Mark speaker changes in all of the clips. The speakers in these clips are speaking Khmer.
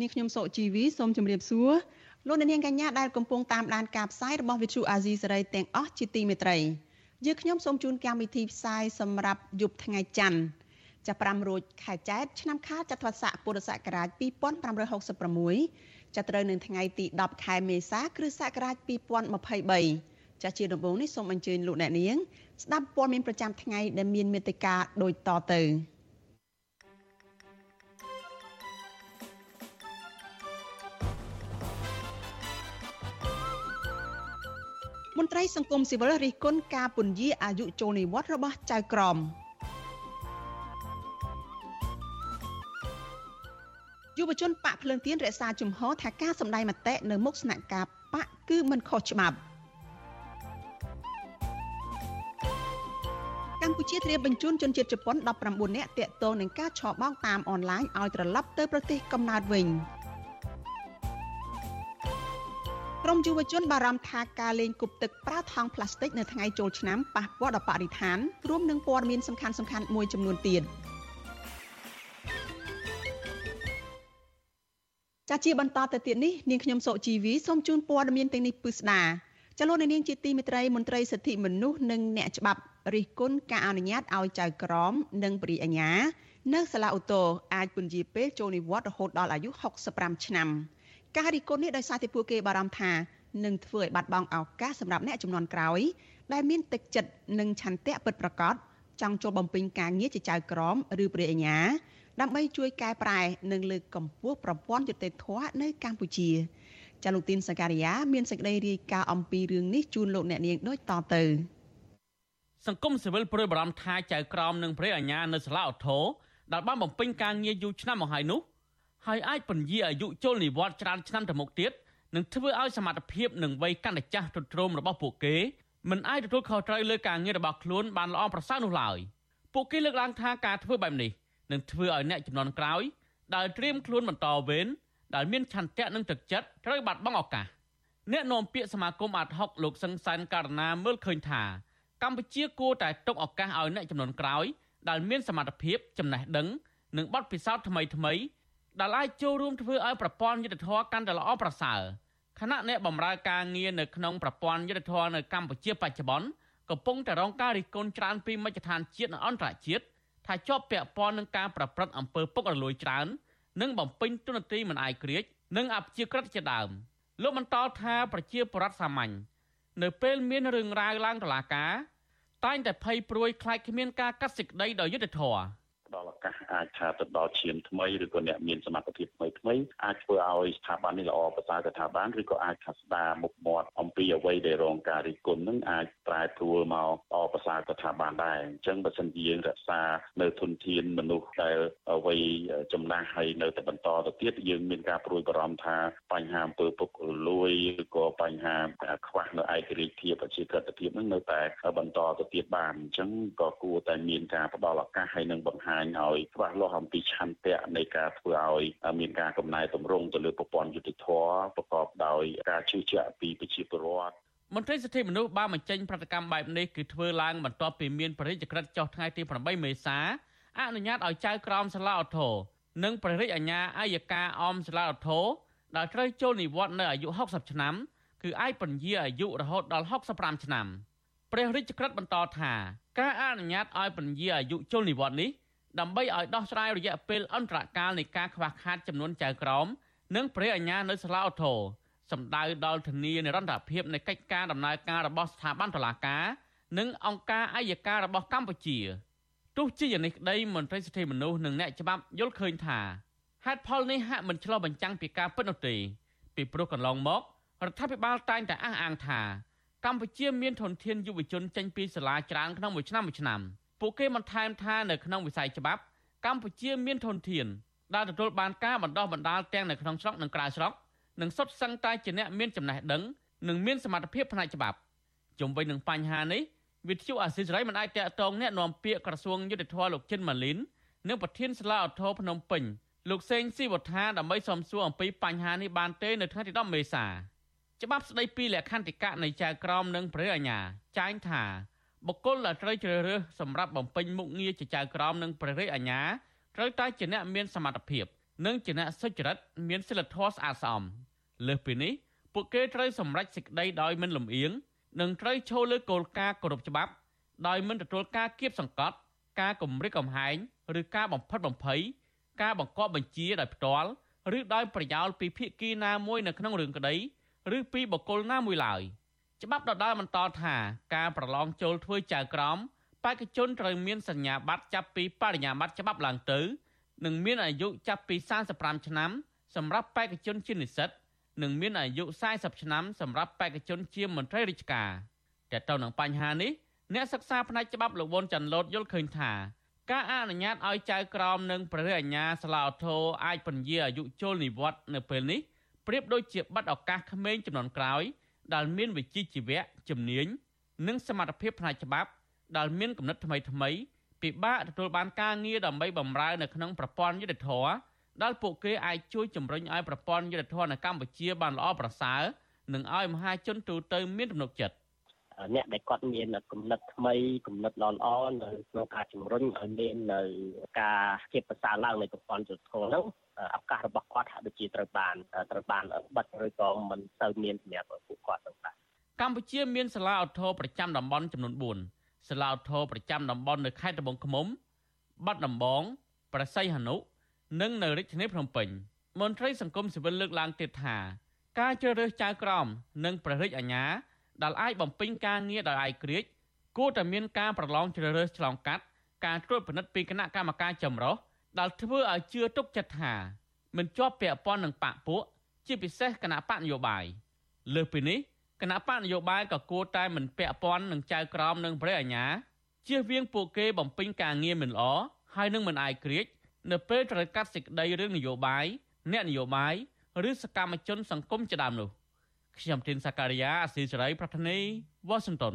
Speaker 1: នាងខ្ញុំសុជីវីសូមជម្រាបសួរលោកអ្នកនាងកញ្ញាដែលកំពុងតាមដានការផ្សាយរបស់ Vuthu Azizi Serai ទាំងអស់ជាទីមេត្រីយើងខ្ញុំសូមជូនកម្មវិធីផ្សាយសម្រាប់យប់ថ្ងៃច័ន្ទចាប់5រោចខែចែកឆ្នាំខាលចត្វាស័កពុរសករាជ2566ចាប់ត្រូវនៅថ្ងៃទី10ខែមេសាគ្រិស្តសករាជ2023ចាស់ជាដំបូងនេះសូមអញ្ជើញលោកអ្នកនាងស្ដាប់ព័ត៌មានប្រចាំថ្ងៃដែលមានមេត្តាដូចតទៅ មន្ត្រីសង្គមស៊ីវិលរិះគន់ការពន្យាអាយុចូលនិវត្តន៍របស់ចៅក្រមយុវជនបកភ្លើងទៀនរក្សាជំហរថាការសម្ដែងមតិនៅមុខស្នាក់ការបកគឺមិនខុសច្បាប់កម្ពុជាត្រៀមបញ្ជូនជនជាតិជប៉ុន19នាក់តាក់ទងនឹងការឆបោកតាមអនឡាញឲ្យត្រឡប់ទៅប្រទេសកំណើតវិញ។ ក្រមយុវជនបារម្ភថាការលេងគប់ទឹកប្រើថង់ប្លាស្ទិកនៅថ្ងៃចូលឆ្នាំប៉ះពាល់ដល់បរិស្ថានរួមនឹងព័ត៌មានសំខាន់សំខាន់មួយចំនួនទៀតចាជាបន្តទៅទៀតនេះនាងខ្ញុំសុជីវីសូមជូនព័ត៌មានទាំងនេះពិស្ដាចលនានាងជាទីមេត្រីមន្ត្រីសិទ្ធិមនុស្សនិងអ្នកច្បាប់រិះគន់ការអនុញ្ញាតឲ្យចៅក្រមនិងព្រីអាញានៅសាលាឧទ្ធរអាចពន្យាពេលចូលនិវត្តន៍រហូតដល់អាយុ65ឆ្នាំ។ ការរិះគន់នេះដោយសារតែពួកគេបារម្ភថានឹងធ្វើឲ្យបាត់បង់ឱកាសសម្រាប់អ្នកចំនួនក្រោយដែលមានទឹកចិត្តនិងឆន្ទៈពិតប្រាកដចង់ចូលបំពេញការងារជាចៅក្រមឬព្រះអញ្ញាដើម្បីជួយកែប្រែនិងលើកកម្ពស់ប្រព័ន្ធយុត្តិធម៌នៅកម្ពុជាចាលោកទីនសការីយ៉ាមានសេចក្តីរាយការណ៍អំពីរឿងនេះជូនលោកអ្នកនាងដូចតទៅ
Speaker 2: សង្គមស៊ីវិលព្រួយបារម្ភថាចៅក្រមនិងព្រះអញ្ញានៅសាលាឧទ្ធរដែលបានបំពេញការងារយូរឆ្នាំមកហើយនោះ ហើយអាចពន្យាអាយុចូលនិវត្តន៍ច្រើនឆ្នាំទៅមុខទៀតនឹងធ្វើឲ្យសមត្ថភាពនិងវ័យកាន់តែចាស់ទ្រុឌទ្រោមរបស់ពួកគេមិនអាចទទួលខុសត្រូវលើការងាររបស់ខ្លួនបានល្អប្រសើរនោះឡើយពួកគេលើកឡើងថាការធ្វើបែបនេះនឹងធ្វើឲ្យអ្នកចំនួនក្រោយដែលត្រៀមខ្លួនបន្តវេនដែលមានឆន្ទៈនិងទឹកចិត្តត្រូវបាត់បង់ឱកាសអ្នកនាំពាក្យសមាគមអាត់ហុកលោកសឹងសានករណាមើលឃើញថាកម្ពុជាគួរតែទុកឱកាសឲ្យអ្នកចំនួនក្រោយដែលមានសមត្ថភាពចំណេះដឹងនិងបទពិសោធន៍ថ្មីៗ ដែលអាចចូលរួមធ្វើឲ្យប្រព័ន្ធយុទ្ធធរកាន់តែល្អប្រសើរខណៈអ្នកបម្រើការងារនៅក្នុងប្រព័ន្ធយុទ្ធធរនៅកម្ពុជាបច្ចុប្បន្នកំពុងតែរងការរិះគន់ច្រើនពីមជ្ឈដ្ឋានជាតិនិងអន្តរជាតិថាជាប់ពាក់ព័ន្ធនឹងការប្រព្រឹត្តអំពើពុករលួយច្រើននិងបំពេញទុននទីមិនអាយក្រិចនិងអព្យាក្រឹតជាដើមលោកបន្តថាប្រជាពលរដ្ឋសាមញ្ញនៅពេលមានរឿងរ៉ាវឡើងតុលាការតែងតែភ័យព្រួយខ្លាចគ្មានការកាត់សេចក្តីដោយយុត្តិធម៌
Speaker 3: ដល់ឱកាសអាចថាទៅដល់ឈានថ្មីឬក៏អ្នកមានសមត្ថភាពថ្មីថ្មីអាចធ្វើឲ្យស្ថាប័ននេះល្អប្រសើរទៅថាបានឬក៏អាចថាស្ដារមុខមាត់អំពីអ្វីដែលរងការរិះគន់នឹងអាចប្រែប្រួលមកល្អប្រសើរទៅថាបានដែរអញ្ចឹងបើសិនជាយើងរក្សានៅធនធានមនុស្សដែលអ្វីចំណាស់ហើយនៅតែបន្តទៅទៀតយើងមានការព្រួយបារម្ភថាបញ្ហាអំពើពុករលួយឬក៏បញ្ហាខ្វះនៅឯករាជ្យភាពប្រជាក្រិតភាពនឹងនៅតែបន្តទៅទៀតបានអញ្ចឹងក៏គួរតែមានការផ្ដល់ឱកាសហើយនឹងបង្ហាញឲ្យច្បាស់លាស់អំពីឆន្ទៈនៃការធ្វើឲ្យមានការកំណែតម្រង់ទៅលើប្រព័ន្ធយុតិធធប្រកបដោយការជឿជាក់ពីប្រជាពលរដ្ឋ
Speaker 2: មន្ត្រីសិទ្ធិមនុស្សបានបញ្ចេញប្រតិកម្មបែបនេះគឺធ្វើឡើងបន្ទាប់ពីមានព្រះរាជក្រឹត្យចុះថ្ងៃទី8មេសាអនុញ្ញាតឲ្យចៅក្រមសាលាឧទ្ធរនិងព្រះរាជអាជ្ញាអัยការអមសាលាឧទ្ធរដែលត្រូវចូលនិវត្តន៍នៅអាយុ60ឆ្នាំគឺអាចពន្យាអាយុរហូតដល់65ឆ្នាំព្រះរាជក្រឹត្យបន្តថាការអនុញ្ញាតឲ្យពន្យាអាយុចូលនិវត្តន៍នេះ ដើម្បីឲ្យដោះស្រាយរយៈពេលអន្តរកាលនៃការខ្វះខាតចំនួនចៅក្រមនិងព្រះអញ្ញានៅសាលាឧទ្ធរសម្ដៅដល់ធានានិរន្តរភាពនៃកិច្ចការដំណើរការរបស់ស្ថាប័នតុលាការនិងអង្គការអัยការរបស់កម្ពុជាទោះជាយ៉ាងនេះក្តីមន្ត្រីសិទ្ធិមនុស្សនិងអ្នកច្បាប់យល់ឃើញថាហេតុផលនេះហាក់មិនឆ្លុះបញ្ចាំងពីការពិតនោះទេពីព្រោះកន្លងមករដ្ឋាភិបាលតែងតែអះអាងថាកម្ពុជាមានធនធានយុវជនចេញពីសាលាច្រើនក្នុងមួយឆ្នាំមួយឆ្នាំ។ ពួកគេបន្ថែមថានៅក្នុងវិស័យច្បាប់ កម្ពុជាមានធនធានដែលទទួលបានការបណ្ដោះបណ្ដាលទាំងនៅក្នុងស្រុកនិងក្រៅស្រុកនិងសុទ្ធសឹងតែជាអ្នកមានចំណេះដឹងនិងមានសមត្ថភាពផ្នែកច្បាប់ជុំវិញនឹងបញ្ហានេះវិទ្យុអាស៊ីសេរីមិនអាចតាក់ទងអ្នកនាំពាក្យក្រសួងយុទ្ធភ័ពលោកចិនម៉ាលីននិងប្រធានសាលាឧទ្ធរភ្នំពេញលោកសេងស៊ីវត្ថាដើម្បីសំសួរអំពីបញ្ហានេះបានទេនៅថ្ងៃទី10មេសាច្បាប់ស្តីពីលក្ខន្តិកៈនៃចៅក្រមនិងព្រះអាញាចែងថា បុគ្គលដែលត្រូវជ្រើសរើសសម្រាប់បំពេញមុខងារជាចៅក្រមនិងព្រះរាជអាជ្ញាត្រូវតែជាអ្នកមានសមត្ថភាព និងជាអ្នកសុចរិតមានសីលធម៌ស្អាតស្អំលើសពីនេះពួកគេត្រូវសម្រេចសេចក្តីដោយមិនលំអៀងនិងត្រូវឈលលើគោលការណ៍គោរពច្បាប់ដោយមិនទទួលការគៀបសង្កត់ ការគំរាមកំហែងឬការបំផិតបំភ័យការបង្កប់បញ្ជាដោយផ្ទាល់ឬដោយប្រយោលពីភាគីណាមួយនៅក្នុងរឿងក្តី ឬពីបុគ្គលណាមួយឡើយ ច្បាប់ដដែលបន្តថាការប្រឡងចូលធ្វើចៅក្រមបេក្ខជនត្រូវមានសញ្ញាបត្រចាប់ពីបរិញ្ញាបត្រច្បាប់ឡើងទៅនិងមានអាយុចាប់ពី35ឆ្នាំសម្រាប់បេក្ខជនជានិស្សិតនិងមានអាយុ40ឆ្នាំសម្រាប់បេក្ខជនជាមន្ត្រីរាជការតែទៅនឹងបញ្ហានេះអ្នកសិក្សាផ្នែកច្បាប់លោកវុនច័ន្ទលូតយល់ឃើញថាការអនុញ្ញាតឲ្យចៅក្រមនិងព្រះរាជអាជ្ញាសាឡាអូថូអាចពន្យាអាយុចូលនិវត្តន៍នៅពេលនេះប្រៀបដូចជាប័ណ្ណឱកាសក្មេងចំនួនក្រោយ ដែលមានវិជ្ជាជីវៈជំនាញនិងសមត្ថភាពផ្នែកច្បាប់ដែលមានគំនិតថ្មីថ្មីពិបាកទទួលបានការងារដើម្បីបម្រើនៅក្នុងប្រព័ន្ធយុតិធធដែលពួកគេអាចជួយជំរុញឲ្យប្រព័ន្ធយុតិធធនៅកម្ពុជាបានល្អប្រសើរនិងឲ្យមហាជនទូទៅមានទំនុកចិត្ត
Speaker 4: អ្នកដែលគាត់មានគំនិតថ្មីគំនិតល្អល្អនៅក្នុងការជំរុញឲ្យមាននៅការជាប្រសើរឡើងនៃប្រព័ន្ធយុតិធធហ្នឹង ឱកាសរបស់គាត់ហាក់ដូចជាត្រូវបានត្រូវបានបិទឬក៏មិនទៅមានសម្រាប់ពួកគាត់ទៅបាទ
Speaker 2: កម្ពុជាមានសាលាឧទ្ធរប្រចាំតំបន់ចំនួន4សាលាឧទ្ធរប្រចាំតំបន់នៅខេត្តត្បូងឃ្មុំបាត់ដំបងប្រស័យហនុនិងនៅរាជធានីភ្នំពេញមន្ត្រីសង្គមស៊ីវិលលើកឡើងទៀតថាការជ្រើសរើសចៅក្រមនិងព្រះរាជអាជ្ញាដែលអាចបំពេញការងារដោយឯករាជ្យគួរតែមានការប្រឡងជ្រើសរើសឆ្លងកាត់ការត្រួតពិនិត្យពីគណៈកម្មការចម្រុះ ដែលធ្វើឲ្យជឿទុកចិត្តថាមិនជាប់ពាក់ព័ន្ធនឹងបកពួកជាពិសេសគណៈបកនយោបាយលើសពីនេះគណៈបកនយោបាយក៏គួរតែមិនពាក់ព័ន្ធនឹងចៅក្រមនិងព្រះអាជ្ញាជៀសវាងពួកគេបំពេញការងារមិនល្អហើយនឹងមិនអាយក្រិចនៅពេលត្រូវកាត់សេចក្តីរឿងនយោបាយអ្នកនយោបាយឬសកម្មជនសង្គមជាដើមនោះខ្ញុំទីនសាការីយ៉ាអស៊ីសេរីប្រធានីវ៉ាស៊ីនតោន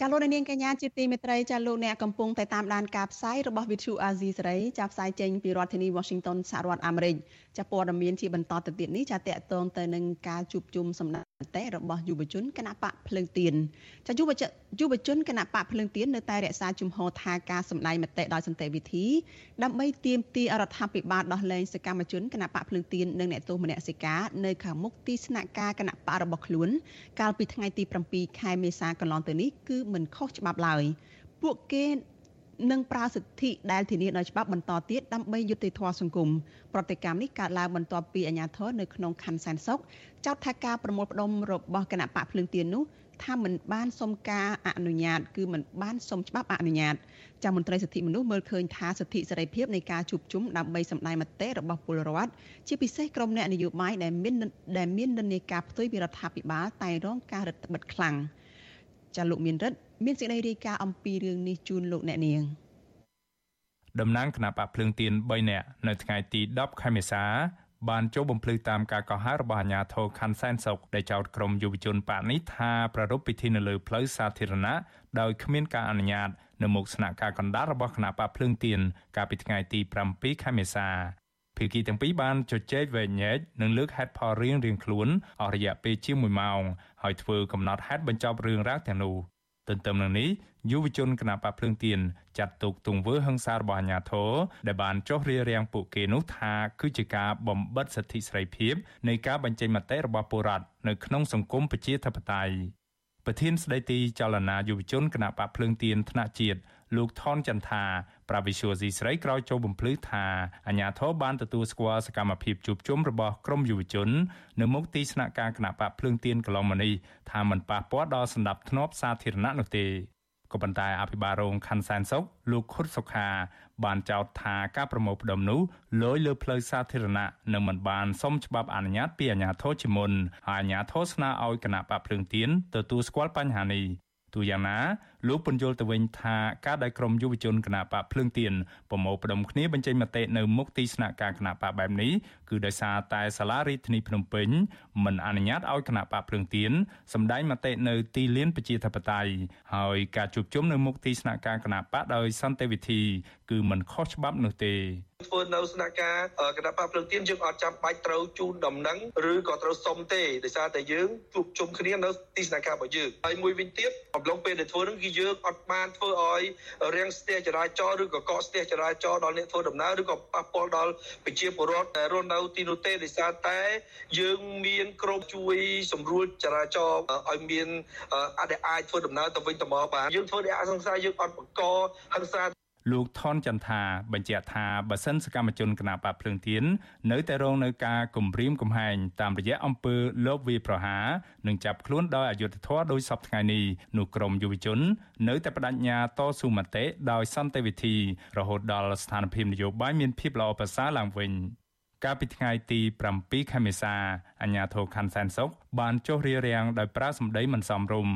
Speaker 1: ចាលោកនាងកញ្ញាជាទីមេត្រីចាលោកអ្នកកំពុងតែតាមដានការផ្សាយរបស់ Vithu Azizi សេរីចាផ្សាយចេញពីរដ្ឋធានី Washington សហរដ្ឋអាមេរិកចាព័ត៌មានជាបន្តទៅទៀតនេះចាតកតងទៅនឹងការជួបជុំសម្ដែងមតិរបស់យុវជនគណៈបកភ្លើងទៀនចាយុវជនយុវជនគណៈបកភ្លើងទៀននៅតែរក្សាជំហរថាការសម្ដែងមតិដោយសន្តិវិធីដើម្បីទាមទាររដ្ឋាភិបាលដោះលែងសកម្មជនគណៈបកភ្លើងទៀននិងអ្នកទោសមនសិការនៅខាងមុខទីស្នាក់ការគណៈបករបស់ខ្លួន កាលពីថ្ងៃទី7ខែមេសាកន្លងទៅនេះគឺមិនខុសច្បាប់ឡើយពួកគេនិងប្រើសិទ្ធិដែលធានាដោយច្បាប់បន្តទៀតដើម្បីយុត្តិធម៌សង្គមប្រតិកម្មនេះកើតឡើងបន្ទាប់ពីអាជ្ញាធរនៅក្នុងខណ្ឌសែនសុខចោទថាការប្រមូលផ្ដុំរបស់គណៈបកភ្លឹងទៀននោះថាមិនបានសុំការអនុញ្ញាតគឺមិនបានសុំច្បាប់អនុញ្ញាតចាមន្ត្រីសិទ្ធិមនុស្សមើលឃើញថាសិទ្ធិសេរីភាពនៃការជួបជុំដើម្បីសម្ដែងមតិរបស់ពលរដ្ឋជាពិសេសក្រុមអ្នកនយោបាយដែលមានដែលមាននិន្នាការផ្ទុយពីរដ្ឋាភិបាលតែរងការរឹតបន្តឹងខ្លាំង ចាលោកមានរិទ្ធមានសេចក្តីរាយការណ៍អំពីរឿងនេះជូនលោកអ្នកនាង
Speaker 5: តំណាងគណៈបកភ្លើងទៀន3នាក់នៅថ្ងៃទី10ខែមេសាបានចូលបំភ្លឺតាមការកោះហៅរបស់អាជ្ញាធរខណ្ឌសែនសុខដែលចោទក្រុមយុវជនបកនេះថាប្រារព្ធពិធីនៅលើផ្លូវសាធារណៈដោយគ្មានការអនុញ្ញាតនៅមុខស្នាក់ការកណ្ដាលរបស់គណៈបកភ្លើងទៀនកាលពីថ្ងៃទី7ខែមេសា ភាគីទាំងពីរបានជជែកវែងញែកនិងលើកហេតុផលរៀងៗខ្លួនអស់រយៈពេលជាង1ម៉ោងហើយធ្វើកំណត់ហេតុបញ្ចប់រឿងរ៉ាវទាំងនោះទន្ទឹមនឹងនេះយុវជនគណបកភ្លើងទៀនចាត់ទុកទង្វើហិង្សារបស់អាជ្ញាធរដែលបានចោះរារាំងពួកគេនោះថាគឺជាការបំបិទសិទ្ធិសេរីភាពនៃការបញ្ចេញមតិរបស់ពលរដ្ឋនៅក្នុងសង្គមប្រជាធិបតេយ្យប្រធានស្ដីទីចលនាយុវជនគណបកភ្លើងទៀនថ្នាក់ជាតិ លោកថនចន្ទថាប្រាវិសុយស៊ីស្រីក្រោយចូលបំភ្លឺថាអាញាធរបានទទួលស្គាល់សកម្មភាពជួបជុំរបស់ក្រមយុវជន នៅមុខទីស្នាក់ការគណៈបកភ្លើងទៀនកន្លងមកនេះថាมันប៉ះពាល់ដល់សន្តិភាពសាធារណៈនោះទេក៏ប៉ុន្តែអភិបាលរងខណ្ឌសែនសុខលោកខុតសុខា បានចោទថាការប្រមូលផ្ដុំនោះលយលើផ្លូវសាធារណៈនិងមិនបានសុំច្បាប់អនុញ្ញាតពីអាជ្ញាធរជាមុនហើយអាជ្ញាធរស្នើឲ្យគណៈបកភ្លើងទៀនទទួលស្គាល់បញ្ហានេះទូយ៉ាងណា លោកពន្យល់ទៅវិញថាការដែលក្រុមយុវជនគណបកភ្លើងទៀនប្រមូលផ្ដុំគ្នាបញ្ចេញមតិនៅមុខទីស្នាក់ការគណបកបែបនេះគឺដោយសារតែសាលារដ្ឋាភិបាលភ្នំពេញមិនអនុញ្ញាតឲ្យគណបកភ្លើងទៀនសម្ដែងមតិនៅទីលានប្រជាធិបតេយ្យហើយការជួបជុំនៅមុខទីស្នាក់ការគណបកដោយសន្តិវិធីគឺមិនខុសច្បាប់នោះទេ
Speaker 6: ធ្វើនៅស្នាក់ការគណៈបកភ្លើងទៀនយើងអត់ចាំបាច់ត្រូវជូនដំណឹងឬក៏ត្រូវសុំទេដោយសារតែយើងជួបជុំគ្នានៅទីស្នាក់ការរបស់យើងហើយមួយវិញទៀតអំឡុងពេលដែលធ្វើនឹងគឺយើងអត់បានធ្វើឲ្យរាំងស្ទះចរាចរណ៍ឬក៏កកស្ទះចរាចរណ៍ដល់អ្នកធ្វើដំណើរឬក៏ប៉ះពាល់ដល់ប្រជាពលរដ្ឋដែលរស់នៅទីនោះទេដោយសារតែយើងមានក្រុមជួយសម្រួលចរាចរណ៍ឲ្យមានអាចអាចធ្វើដំណើរទៅវិញទៅមកបានយើងធ្វើដែលអសង្សាយើងអត់បង្កហិង្សា
Speaker 5: លោកថនចន្ទថាបញ្ជាក់ថាបើសិនសកម្មជនគណបកភ្លើងទៀននៅតែរងនៅការគំរាមកំហែងតាមរយៈអំពើលបវាប្រហារនិងចាប់ខ្លួនដោយអយុត្តិធម៌ដោយសពថ្ងៃនេះនោះក្រមយុវជន នៅតែបដិញ្ញាតស៊ូមតិដោយសន្តិវិធីរហូតដល់ស្ថានភាពនយោបាយមានភាពល្អប្រសើរឡើងវិញកាលពីថ្ងៃទី7ខែមេសាអាជ្ញាធរខណ្ឌសែនសុខបានចុះរារាំងដោយប្រើសម្ដីមិនសមរម្យ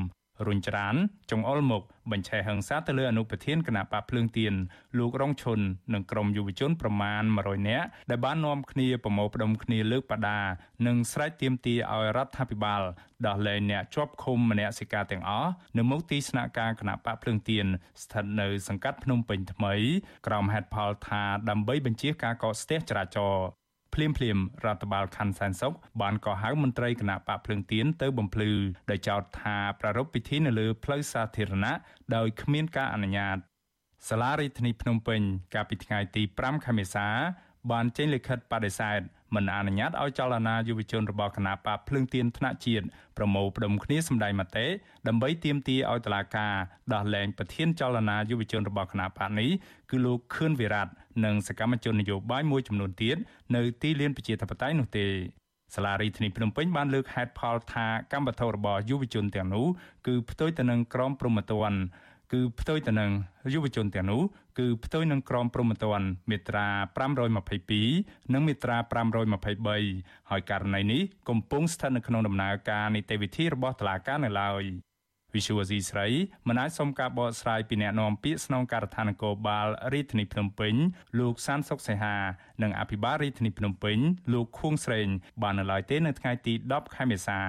Speaker 5: រុញច្រានចង្អុលមុខបញ្ឆេះហិង្សាទៅលើអនុប្រធានគណៈបកភ្លើងទៀនលោករងឈុននិងក្រុមយុវជនប្រមាណ100នាក់ដែលបាននាំគ្នាប្រមូលផ្ដុំគ្នាលើកបដានិងស្រែកទាមទារឲ្យរដ្ឋាភិបាលដោះលែងអ្នកជាប់ឃុំម្នាក់សិកាទាំងអស់នៅមុខទីស្នាក់ការគណៈបកភ្លើងទៀនស្ថិតនៅសង្កាត់ភ្នំពេញថ្មី ក្រោមហេតុផលថាដើម្បីបញ្ជាការកកស្ទះចរាចរណ៍ ភ្លាមភ្លាមរដ្ឋបាលខណ្ឌសែនសុខបានកោះហៅមន្ត្រីគណៈបកភ្លើងទៀនទៅបំភ្លឺដោយចោទថាប្រារព្ធពិធីនៅលើផ្លូវសាធារណៈដោយគ្មានការអនុញ្ញាតសាលារដ្ឋាភិបាលភ្នំពេញ កាលពីថ្ងៃទី5ខែមេសា បានចេញលិខិតបដិសេធមិនអនុញ្ញាតឲ្យចលនាយុវជនរបស់គណៈបកភ្លើងទៀនថ្នាក់ជាតិប្រមូលផ្ដុំគ្នាសម្ដែងមតិដើម្បីទាមទារឲ្យតុលាការដោះលែងប្រធានចលនាយុវជនរបស់គណៈបកនេះគឺលោកខឿនវិរៈ និងសកម្មជននយោបាយមួយចំនួនទៀតនៅទីលានប្រជាធិបតេយ្យនោះទេសាលារដ្ឋាភិបាលភ្នំពេញបានលើកហេតុផលថាកម្មវត្ថុរបស់យុវជនទាំងនោះគឺផ្ទុយទៅនឹងក្រមព្រហ្មទណ្ឌគឺផ្ទុយទៅនឹងយុវជនទាំងនោះគឺផ្ទុយនឹងក្រមព្រហ្មទណ្ឌមាត្រា522និងមាត្រា523ហើយករណីនេះកំពុងស្ថិតនៅក្នុងដំណើរការនីតិវិធីរបស់តុលាការនៅឡើយ វិសុវស៊ីស្រីមិនអាចសុំការបកស្រាយពីអ្នកនាំពាក្យស្នងការដ្ឋាននគរបាលរាជធានីភ្នំពេញលោកសានសុកសេហានិងអភិបាលរាជធានីភ្នំពេញលោកខួងស្រេងបាននៅឡើយទេនៅថ្ងៃទី10ខែមេសា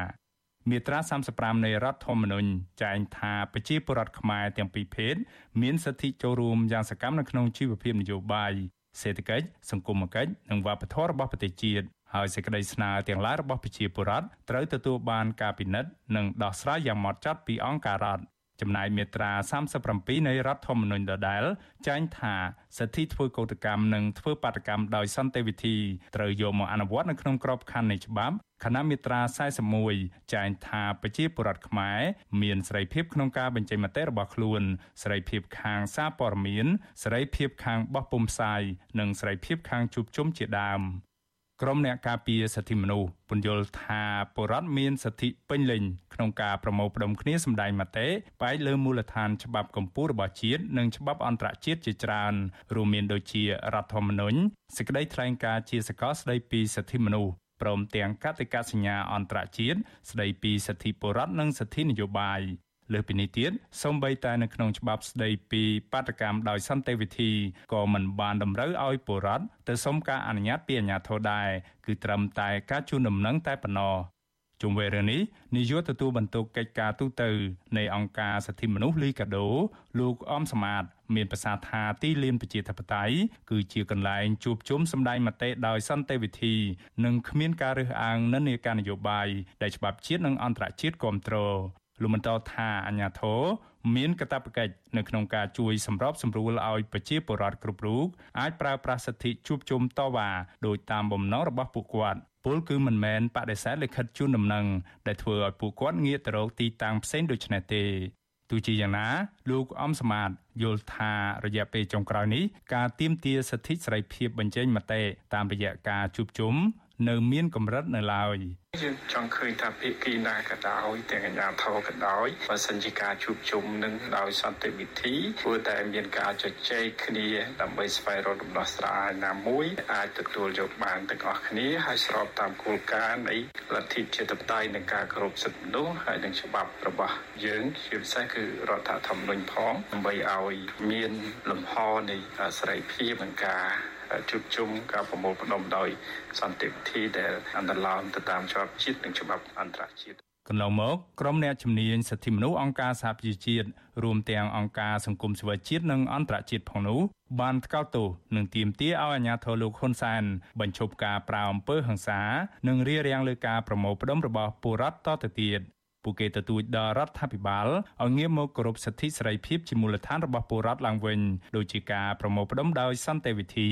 Speaker 5: មាត្រា35នៃរដ្ឋធម្មនុញ្ញចែងថាប្រជាពលរដ្ឋខ្មែរទាំងពីរភេទមានសិទ្ធិចូលរួមយ៉ាងសកម្មនៅក្នុងជីវភាពនយោបាយសេដ្ឋកិច្ចសង្គមគិច្ចនិងវប្បធម៌របស់ប្រទេសជាតិ ហើយសេចក្តីស្នើទាំងឡាយរបស់ប្រជាពលរដ្ឋត្រូវទទួលបានការពិនិត្យនិងដោះស្រាយយ៉ាងម៉ត់ចត់ពីអង្គការរដ្ឋចំណែកមាត្រា37នៃរដ្ឋធម្មនុញ្ញដដែលចែងថាសិទ្ធិធ្វើកោតកម្មនិងធ្វើបាតកម្មដោយសន្តិវិធីត្រូវយកមកអនុវត្តនៅក្នុងក្របខ័ណ្ឌនៃច្បាប់ខណៈមាត្រា41ចែងថាប្រជាពលរដ្ឋខ្មែរមានសេរីភាពក្នុងការបញ្ចេញមតិរបស់ខ្លួនសេរីភាពខាងសារព័ត៌មានសេរីភាពខាងបោះពុម្ពផ្សាយនិងសេរីភាពខាងជួបជុំជាដើម ក្រុមអ្នកការពារសិទ្ធិមនុស្សពន្យល់ថាពលរដ្ឋមានសិទ្ធិពេញលេញក្នុងការប្រមូលផ្ដុំគ្នាសម្ដែងមតិផ្អែកលើមូលដ្ឋានច្បាប់កម្ពុជារបស់ជាតិនិងច្បាប់អន្តរជាតិជាច្រើនរួមមានដូចជារដ្ឋធម្មនុញ្ញសេចក្តីថ្លែងការណ៍ជាសកលស្តីពីសិទ្ធិមនុស្សព្រមទាំងកតិកាសញ្ញាអន្តរជាតិស្តីពីសិទ្ធិពលរដ្ឋនិងសិទ្ធិនយោបាយ លើសពីនេះទៀតសូម្បីតែនៅក្នុងច្បាប់ស្តីពីបាតកម្មដោយសន្តិវិធីក៏មិនបានតម្រូវឲ្យពលរដ្ឋទៅសុំការអនុញ្ញាតពីអាជ្ញាធរដែរគឺត្រឹមតែការជូនដំណឹងតែប៉ុណ្ណោះជុំវិញរឿងនេះនាយកទទួលបន្ទុកកិច្ចការទូតនៃអង្គការសិទ្ធិមនុស្សលីកាដូលោកអមសមាតមានប្រសាសន៍ថាទីលានប្រជាធិបតេយ្យគឺជាកន្លែងជួបជុំសម្ដែងមតិដោយសន្តិវិធី និងគ្មានការរើសអើងនិន្នាការនយោបាយដែលច្បាប់ជាតិនិងអន្តរជាតិគ្រប់គ្រង លោកបន្តថាអាញាធរមានកាតព្វកិច្ចនៅក្នុងការជួយសម្របសម្រួលឲ្យប្រជាពលរដ្ឋគ្រប់រូបអាចប្រើប្រាស់សិទ្ធិជួបជុំតវ៉ាដោយតាមបំណងរបស់ពួកគាត់ពលគឺមិនមែនបដិសេធលិខិតជូនដំណឹងដែលធ្វើឲ្យពួកគាត់ងាកទៅរកទីតាំងផ្សេងដូចនេះទេទោះជាយ៉ាងណាលោកអំសមាតយល់ថារយៈពេលចុងក្រោយនេះការទៀមទាសិទ្ធិសេរីភាពបញ្ចេញមតិតាមរយៈការជួបជុំ នៅមានកម្រិតនៅឡើយ
Speaker 7: យើងចង់ឃើញថាភាគីណាក៏ដោយទាំងអាជ្ញាធរក៏ដោយបើសិនជាការជួបជុំនឹងដោយសន្តិវិធីគួរតែមានការជជែកគ្នាដើម្បីស្វែងរកដំណោះស្រាយណាមួយអាចទទួលយកបានទាំងអស់គ្នាហើយស្របតាមគោលការណ៍នៃលទ្ធិជាតិបតេយ្យនិងការគោរពសិទ្ធិមនុស្សហើយនិងច្បាប់របស់យើងជាពិសេសគឺរដ្ឋធម្មនុញ្ញផងដើម្បីឲ្យមានលំហនៃសេរីភាពនិងការ ជួបជុំការប្រមូលផ្ដុំដោយសន្តិវិធីដែលអន្តរឡោមទៅតាមច្បាប់ជាតិនិងច្បាប់អន្តរជាតិ
Speaker 5: កន្លងមកក្រុមអ្នកជំនាញសិទ្ធិមនុស្សអង្គការសហប្រជាជាតិរួមទាំងអង្គការសង្គមស៊ីវិលជាតិនិងអន្តរជាតិផងនោះបានថ្កោលទោសនិងទាមទារឲ្យអាជ្ញាធរលោកហ៊ុនសែនបញ្ឈប់ការប្រាអំពើហិង្សា និងរារាំងលើការប្រមូលផ្តុំរបស់ពលរដ្ឋតទៅទៀត ពួកគេទទូចដល់រដ្ឋាភិបាលឲ្យងាកមកគោរពសិទ្ធិសេរីភាពជាមូលដ្ឋានរបស់ពលរដ្ឋឡើងវិញដូចជាការប្រមូលផ្តុំដោយសន្តិវិធី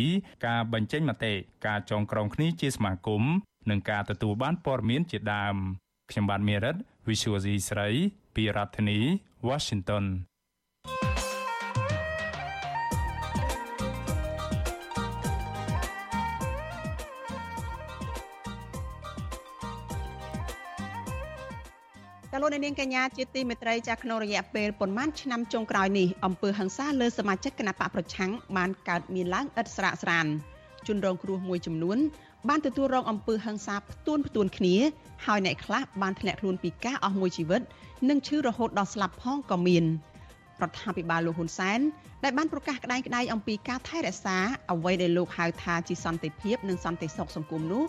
Speaker 5: ការបញ្ចេញមតិការចងក្រងគ្នាជាសមាគមនិងការទទួលបានព័ត៌មានជាដើមខ្ញុំបាទមេរិត Visual C ស្រី ពីរដ្ឋធានី Washington
Speaker 1: លោកនាងកញ្ញាជាទីមេត្រីចាក្នុងរយៈពេលប្រមាណឆ្នាំចុងក្រោយនេះអំពើហិង្សាលើសមាជិកគណៈបកប្រឆាំងបានកើតមានឡើងឥតស្រាកស្រានជនរងគ្រោះមួយចំនួនបានទទួលរងអំពើហិង្សាផ្ទួនផ្ទួនគ្នាហើយអ្នកខ្លះបានធ្លាក់ខ្លួនពីការអស់មួយជីវិតនិងឈឺរហូតដល់ស្លាប់ផងក៏មាន រដ្ឋាភិបាលលោកហ៊ុនសែនដែលបានប្រកាសក្តែងក្តែងអំពីការថែរក្សាអ្វីដែលលោកហៅថាជាសន្តិភាពនិងសន្តិសុខសង្គមនោះ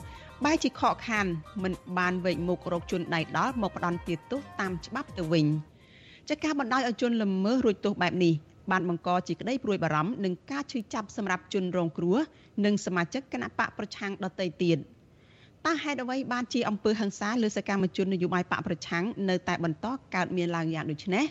Speaker 1: បែរជាខកខានមិនបានវេកមុខរកជនដៃដល់មកផ្ដន់ទោសតាមច្បាប់ទៅវិញចាការបណ្ដោយឲ្យជនល្មើសរួចទោសបែបនេះបានបង្កជាក្តីព្រួយបារម្ភនឹងការឈឺចាប់សម្រាប់ជនរងគ្រោះនិងសមាជិកគណៈបកប្រឆាំងដទៃទៀតតើហេតុអ្វីបានជាអំពើហិង្សាលើសកម្មជននយោបាយបកប្រឆាំងនៅតែបន្តកើតមានឡើងយ៉ាងដូចនេះ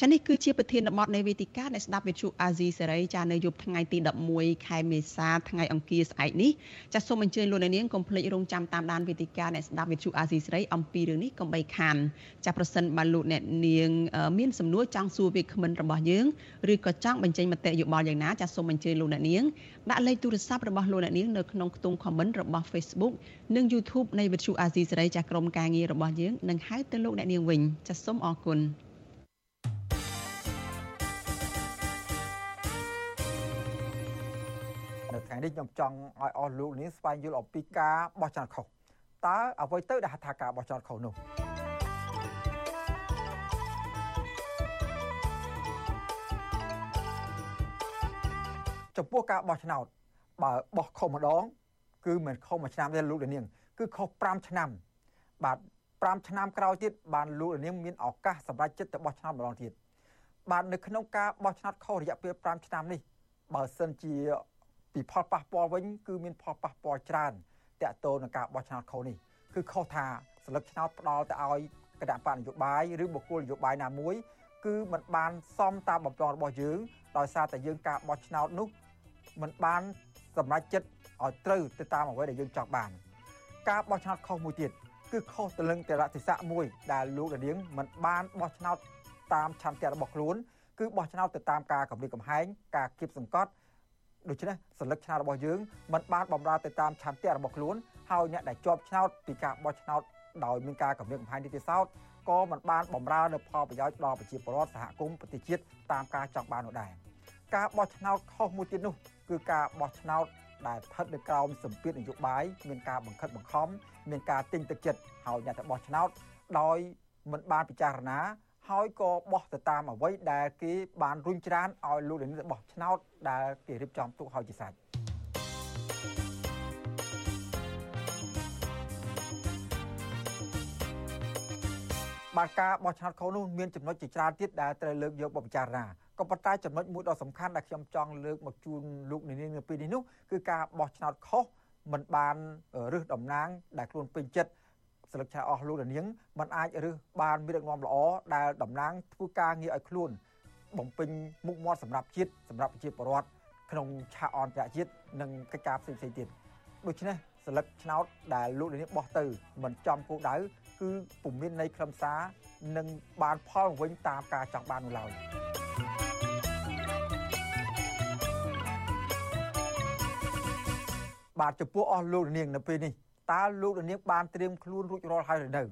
Speaker 1: ចានេះគឺជាប្រធានបទនៃវេទិកានៃស្ដាប់វិទ្យុអាស៊ីសេរីចានៅយប់ថ្ងៃទី11ខែមេសាថ្ងៃអង្គារស្អែកនេះចាសូមអញ្ជើញលោកអ្នកនាងកុំភ្លេចរងចាំតាមដានវេទិកានៃស្ដាប់វិទ្យុអាស៊ីសេរីអំពីរឿងនេះកុំបីខានចាប្រសិនបើលោកអ្នកនាងមានសំណួរចង់សួរវាគ្មិនរបស់យើងឬក៏ចង់បញ្ចេញមតិយោបល់យ៉ាងណាចាសូមអញ្ជើញលោកអ្នកនាងដាក់លេខទូរស័ព្ទរបស់លោកអ្នកនាងនៅក្នុងខ្ទង់ comment របស់ Facebook និង YouTube នៃវិទ្យុអាស៊ីសេរីចាក្រុមការងាររបស់យើងនឹងហៅទៅលោកអ្នកនាងវិញចាសូមអរគុណ
Speaker 8: ថ្ងៃនេះខ្ញុំចង់ឲ្យអស់លោកនាងស្វែងយល់អំពីការបោះឆ្នោតខុសតើអ្វីទៅដែលហៅថាការបោះឆ្នោតខុសនោះចំពោះការបោះឆ្នោតបើបោះខុសម្ដង គឺមិនខុសមួយឆ្នាំទេលោកនាង គឺខុស5ឆ្នាំ បាទ5ឆ្នាំក្រោយទៀតបានលោកនាងមានឱកាសសម្រាប់ចិត្តទៅបោះឆ្នោតម្ដងទៀតបាទនៅក្នុងការបោះឆ្នោតខុសរយៈពេល5ឆ្នាំនេះបើសិនជា ពីផលប៉ះពាល់វិញគឺមានផលប៉ះពាល់ច្រើនតាក់ទងនឹងការបោះឆ្នោតខុសនេះគឺខុសថាស្លឹកឆ្នោតផ្ដាល់ទៅឲ្យគណៈបកនយោបាយឬបុគ្គលនយោបាយណាមួយ គឺมันបានសមតាមបំណងរបស់យើងដោយសារតែយើងការបោះឆ្នោតនោះมันបានសម្រេចចិត្តឲ្យត្រូវទៅតាមអ្វីដែលយើងចង់បាន ការបោះឆ្នោតខុសមួយទៀតគឺខុសទៅនឹងតរតិស័កមួយដែលលោកដានៀងមិនបានបោះឆ្នោតតាមឆន្ទៈរបស់ខ្លួនគឺបោះឆ្នោតទៅតាមការកម្រិតកំហែងការគៀបសង្កត់ ដូច្នេះសញ្ញាឆ្នោតរបស់យើងមិនបានបំរើទៅតាមឆន្ទៈរបស់ខ្លួនហើយអ្នកដែលជាប់ឆ្នោតពីការបោះឆ្នោតដោយមានការកម្រិតកំហែងនីតិសោតក៏មិនបានបំរើនៅផលប្រយោជន៍ដល់ប្រជាពលរដ្ឋសហគមន៍ប្រទេសជាតិតាមការចង់បាននោះដែរការបោះឆ្នោតខុសមួយទៀតនោះគឺការបោះឆ្នោតដែលស្ថិតនៅក្រោមសម្ពាធនយោបាយមានការបង្ខិតបង្ខំមានការទិញទឹកចិត្តហើយអ្នកទៅបោះឆ្នោតដោយមិនបានពិចារណា ហើយក៏បោះទៅតាមអ្វីដែលគេបានរុញច្រានឲ្យលោកលានបោះឆ្នោតដែលគេរៀបចំទុកឲ្យជាសាច់បាទការបោះឆ្នោតខុសនោះមានចំណុចជាច្រើនទៀតដែលត្រូវលើកយកមកពិចារណាក៏ប៉ុន្តែចំណុចមួយដ៏សំខាន់ដែលខ្ញុំចង់លើកមកជូនលោកនាងនៅពេលនេះនោះគឺការបោះឆ្នោតខុសមិនបានរឹសតំណាងដែលខ្លួនពេញចិត្ត ស្លឹកឆាអស់លោកនាងมันអាចរឹសបានមានដឹកនាំល្អដែលតំណាងធ្វើការងារឲ្យខ្លួន បំពេញមុខមាត់សម្រាប់ជាតិសម្រាប់ប្រជាពលរដ្ឋក្នុងឆាកអន្តរជាតិនិងកិច្ចការផ្សេងៗទៀតដូច្នេះស្លឹកឆ្នោតដែលលោកនាងបោះទៅមិនចំគោលដៅគឺពុំមាននៃខ្លឹមសារនិងបានផលវិញតាមការចង់បាននោះឡើយបាទចំពោះអស់លោកនាងនៅពេលនេះ តើលោកនាងបានត្រៀមខ្លួនរួចរាល់ហើយឬនៅ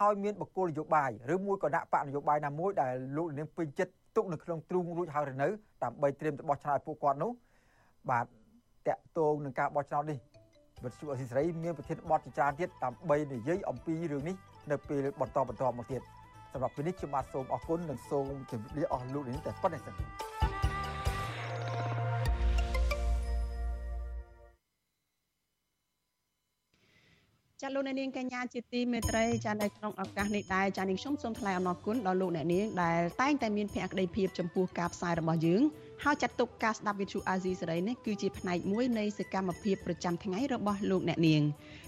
Speaker 8: ហើយមានបកគោលនយោបាយឬមួយក៏ដាក់បកនយោបាយណាមួយដែលលោកនាងពេញចិត្តទុកនៅក្នុងទ្រូងរួចហើយឬនៅដើម្បីត្រៀមទៅបោះឆ្នោតពួកគាត់នោះបាទតកតងនឹងការបោះឆ្នោតនេះវិទ្យុអសីសេរីមានប្រធានបទជាច្រើនទៀតដើម្បីនិយាយអំពីរឿងនេះនៅពេលបន្តបន្តមកទៀតសម្រាប់ពេលនេះខ្ញុំបាទសូមអរគុណនិងសូមជម្រាបលាអស់លោកនាងតែប៉ុណ្្នេះសិន
Speaker 1: ចាលោកអ្នកនាងកញ្ញាជាទីមេត្រីចានៅក្នុងឱកាសនេះដែរចានាងខ្ញុំសូមថ្លែងអំណរគុណដល់លោកអ្នកនាងដែលតែងតែមានភក្ដីភាពចំពោះការផ្សាយរបស់យើងហើយចាត់ទុកការស្ដាប់វិទ្យុអាស៊ីសេរីនេះគឺជាផ្នែកមួយនៃសកម្មភាពប្រចាំថ្ងៃរបស់លោកអ្នកនាង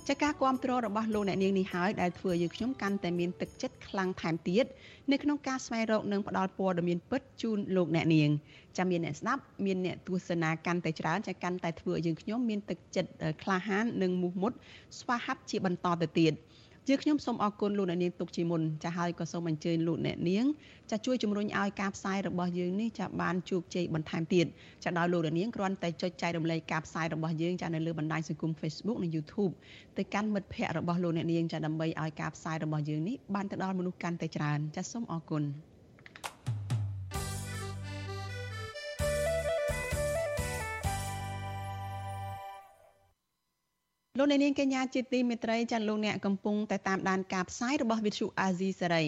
Speaker 1: ចាការគ្រប់គ្រងរបស់លោកអ្នកនាងនេះហើយដែលធ្វើឲ្យខ្ញុំកាន់តែមានទឹកចិត្តខ្លាំងថែមទៀតនៅក្នុងការស្វែងរកនិងផ្តល់ព័ត៌មានពិតជូនលោកអ្នកនាង ចាមានអ្នកស្ដាប់មានអ្នកទស្សនាកាន់តែច្រើនចាកាន់តែធ្វើឲ្យយើងខ្ញុំមានទឹកចិត្តក្លាហាននិងមោះមុតស្វាហាប់ជាបន្តទៅទៀតជាខ្ញុំសូមអរគុណលោកអ្នកនាងទុកជាមុនចាហើយក៏សូមអញ្ជើញលោកអ្នកនាងចាជួយជំរុញឲ្យការផ្សាយរបស់យើងនេះចាបានជោគជ័យបន្ថែមទៀតចាដោយលោកអ្នកនាងគ្រាន់តែចុចចែករំលែកការផ្សាយរបស់យើងចានៅលើបណ្ដាញសង្គម Facebook និង YouTube ទៅកាន់មិត្តភ័ក្តិរបស់លោកអ្នកនាងចាដើម្បីឲ្យការផ្សាយរបស់យើងនេះបានទៅដល់មនុស្សកាន់តែច្រើនចាសូមអរគុណ លោកអ្នកនាងកញ្ញាជាទីមេត្រីចាលោកអ្នកកំពុងតែតាមដានការផ្សាយរបស់វិទ្យុអាស៊ីសេរី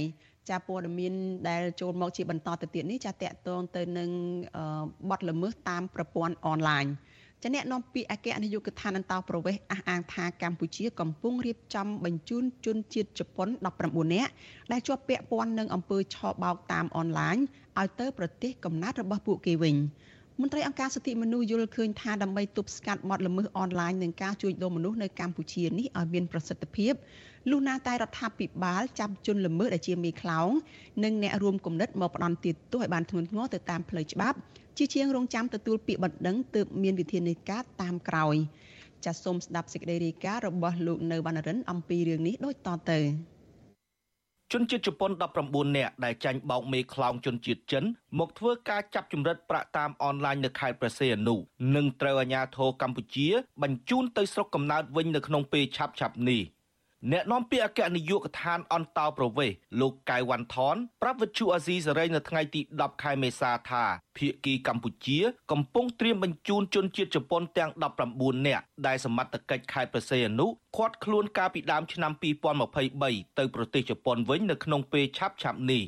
Speaker 1: ចាព័ត៌មានដែលចូលមកជាបន្តទៅទៀតនេះចាតកតងទៅនឹងបទល្មើសតាមប្រព័ន្ធអនឡាញចាអ្នកនាំពាក្យអគ្គនាយកដ្ឋានអន្តរប្រវេសអះអាងថាកម្ពុជាកំពុងរៀបចំបញ្ជូនជនជាតិជប៉ុន19នាក់ដែលជាប់ពាក់ព័ន្ធនឹងអំពើឆបោកតាមអនឡាញឲ្យទៅប្រទេសកំណើតរបស់ពួកគេវិញ។ មន្ត្រីអង្គការសិទ្ធិមនុស្សយល់ឃើញថាដើម្បីទប់ស្កាត់បទល្មើសអនឡាញនិងការជួញដូរមនុស្សនៅកម្ពុជានេះឲ្យមានប្រសិទ្ធភាពលុះណាតែរដ្ឋាភិបាលចាប់ជនល្មើសដែលជាមេខ្លោងនិងអ្នករួមគំនិតមកផ្ដន់ទាទោសឲ្យបានធ្ងន់ធ្ងរទៅតាមផ្លូវច្បាប់ជាជាងរងចាំទទួលពាក្យបណ្ដឹងទើបមានវិធានការតាមក្រោយចាសសូមស្ដាប់សេចក្តីរាយការណ៍របស់លោកនៅវណ្ណរិនអំពីរឿងនេះដូចតទៅ។
Speaker 9: ជនជាតិជប៉ុន19នាក់ដែលចាញ់បោកមេខ្លោងជនជាតិចិនមកធ្វើការចាប់ចម្រិតប្រាក់តាមអនឡាញនៅខេត្តព្រះសីហនុនិងត្រូវអាជ្ញាធរកម្ពុជា បញ្ជូនទៅស្រុកកំណើតវិញនៅក្នុងពេលឆាប់ៗនេះ អ្នកនាំពាក្យអគ្គនាយកដ្ឋានអន្តោប្រវេសន៍លោកកៅវ៉ាន់ថនប្រាប់វិទ្យុអាស៊ីសេរីនៅថ្ងៃទី10ខែមេសាថាភៀកគីកម្ពុជា កំពុងត្រៀមបញ្ជូនជនជាតិជប៉ុនទាំង19នាក់ដែលសមត្ថកិច្ចខេត្តប្រសេអនុឃាត់ខ្លួនកាលពីដើមឆ្នាំ2023ទៅប្រទេសជប៉ុនវិញនៅក្នុងពេលឆាប់ៗនេះ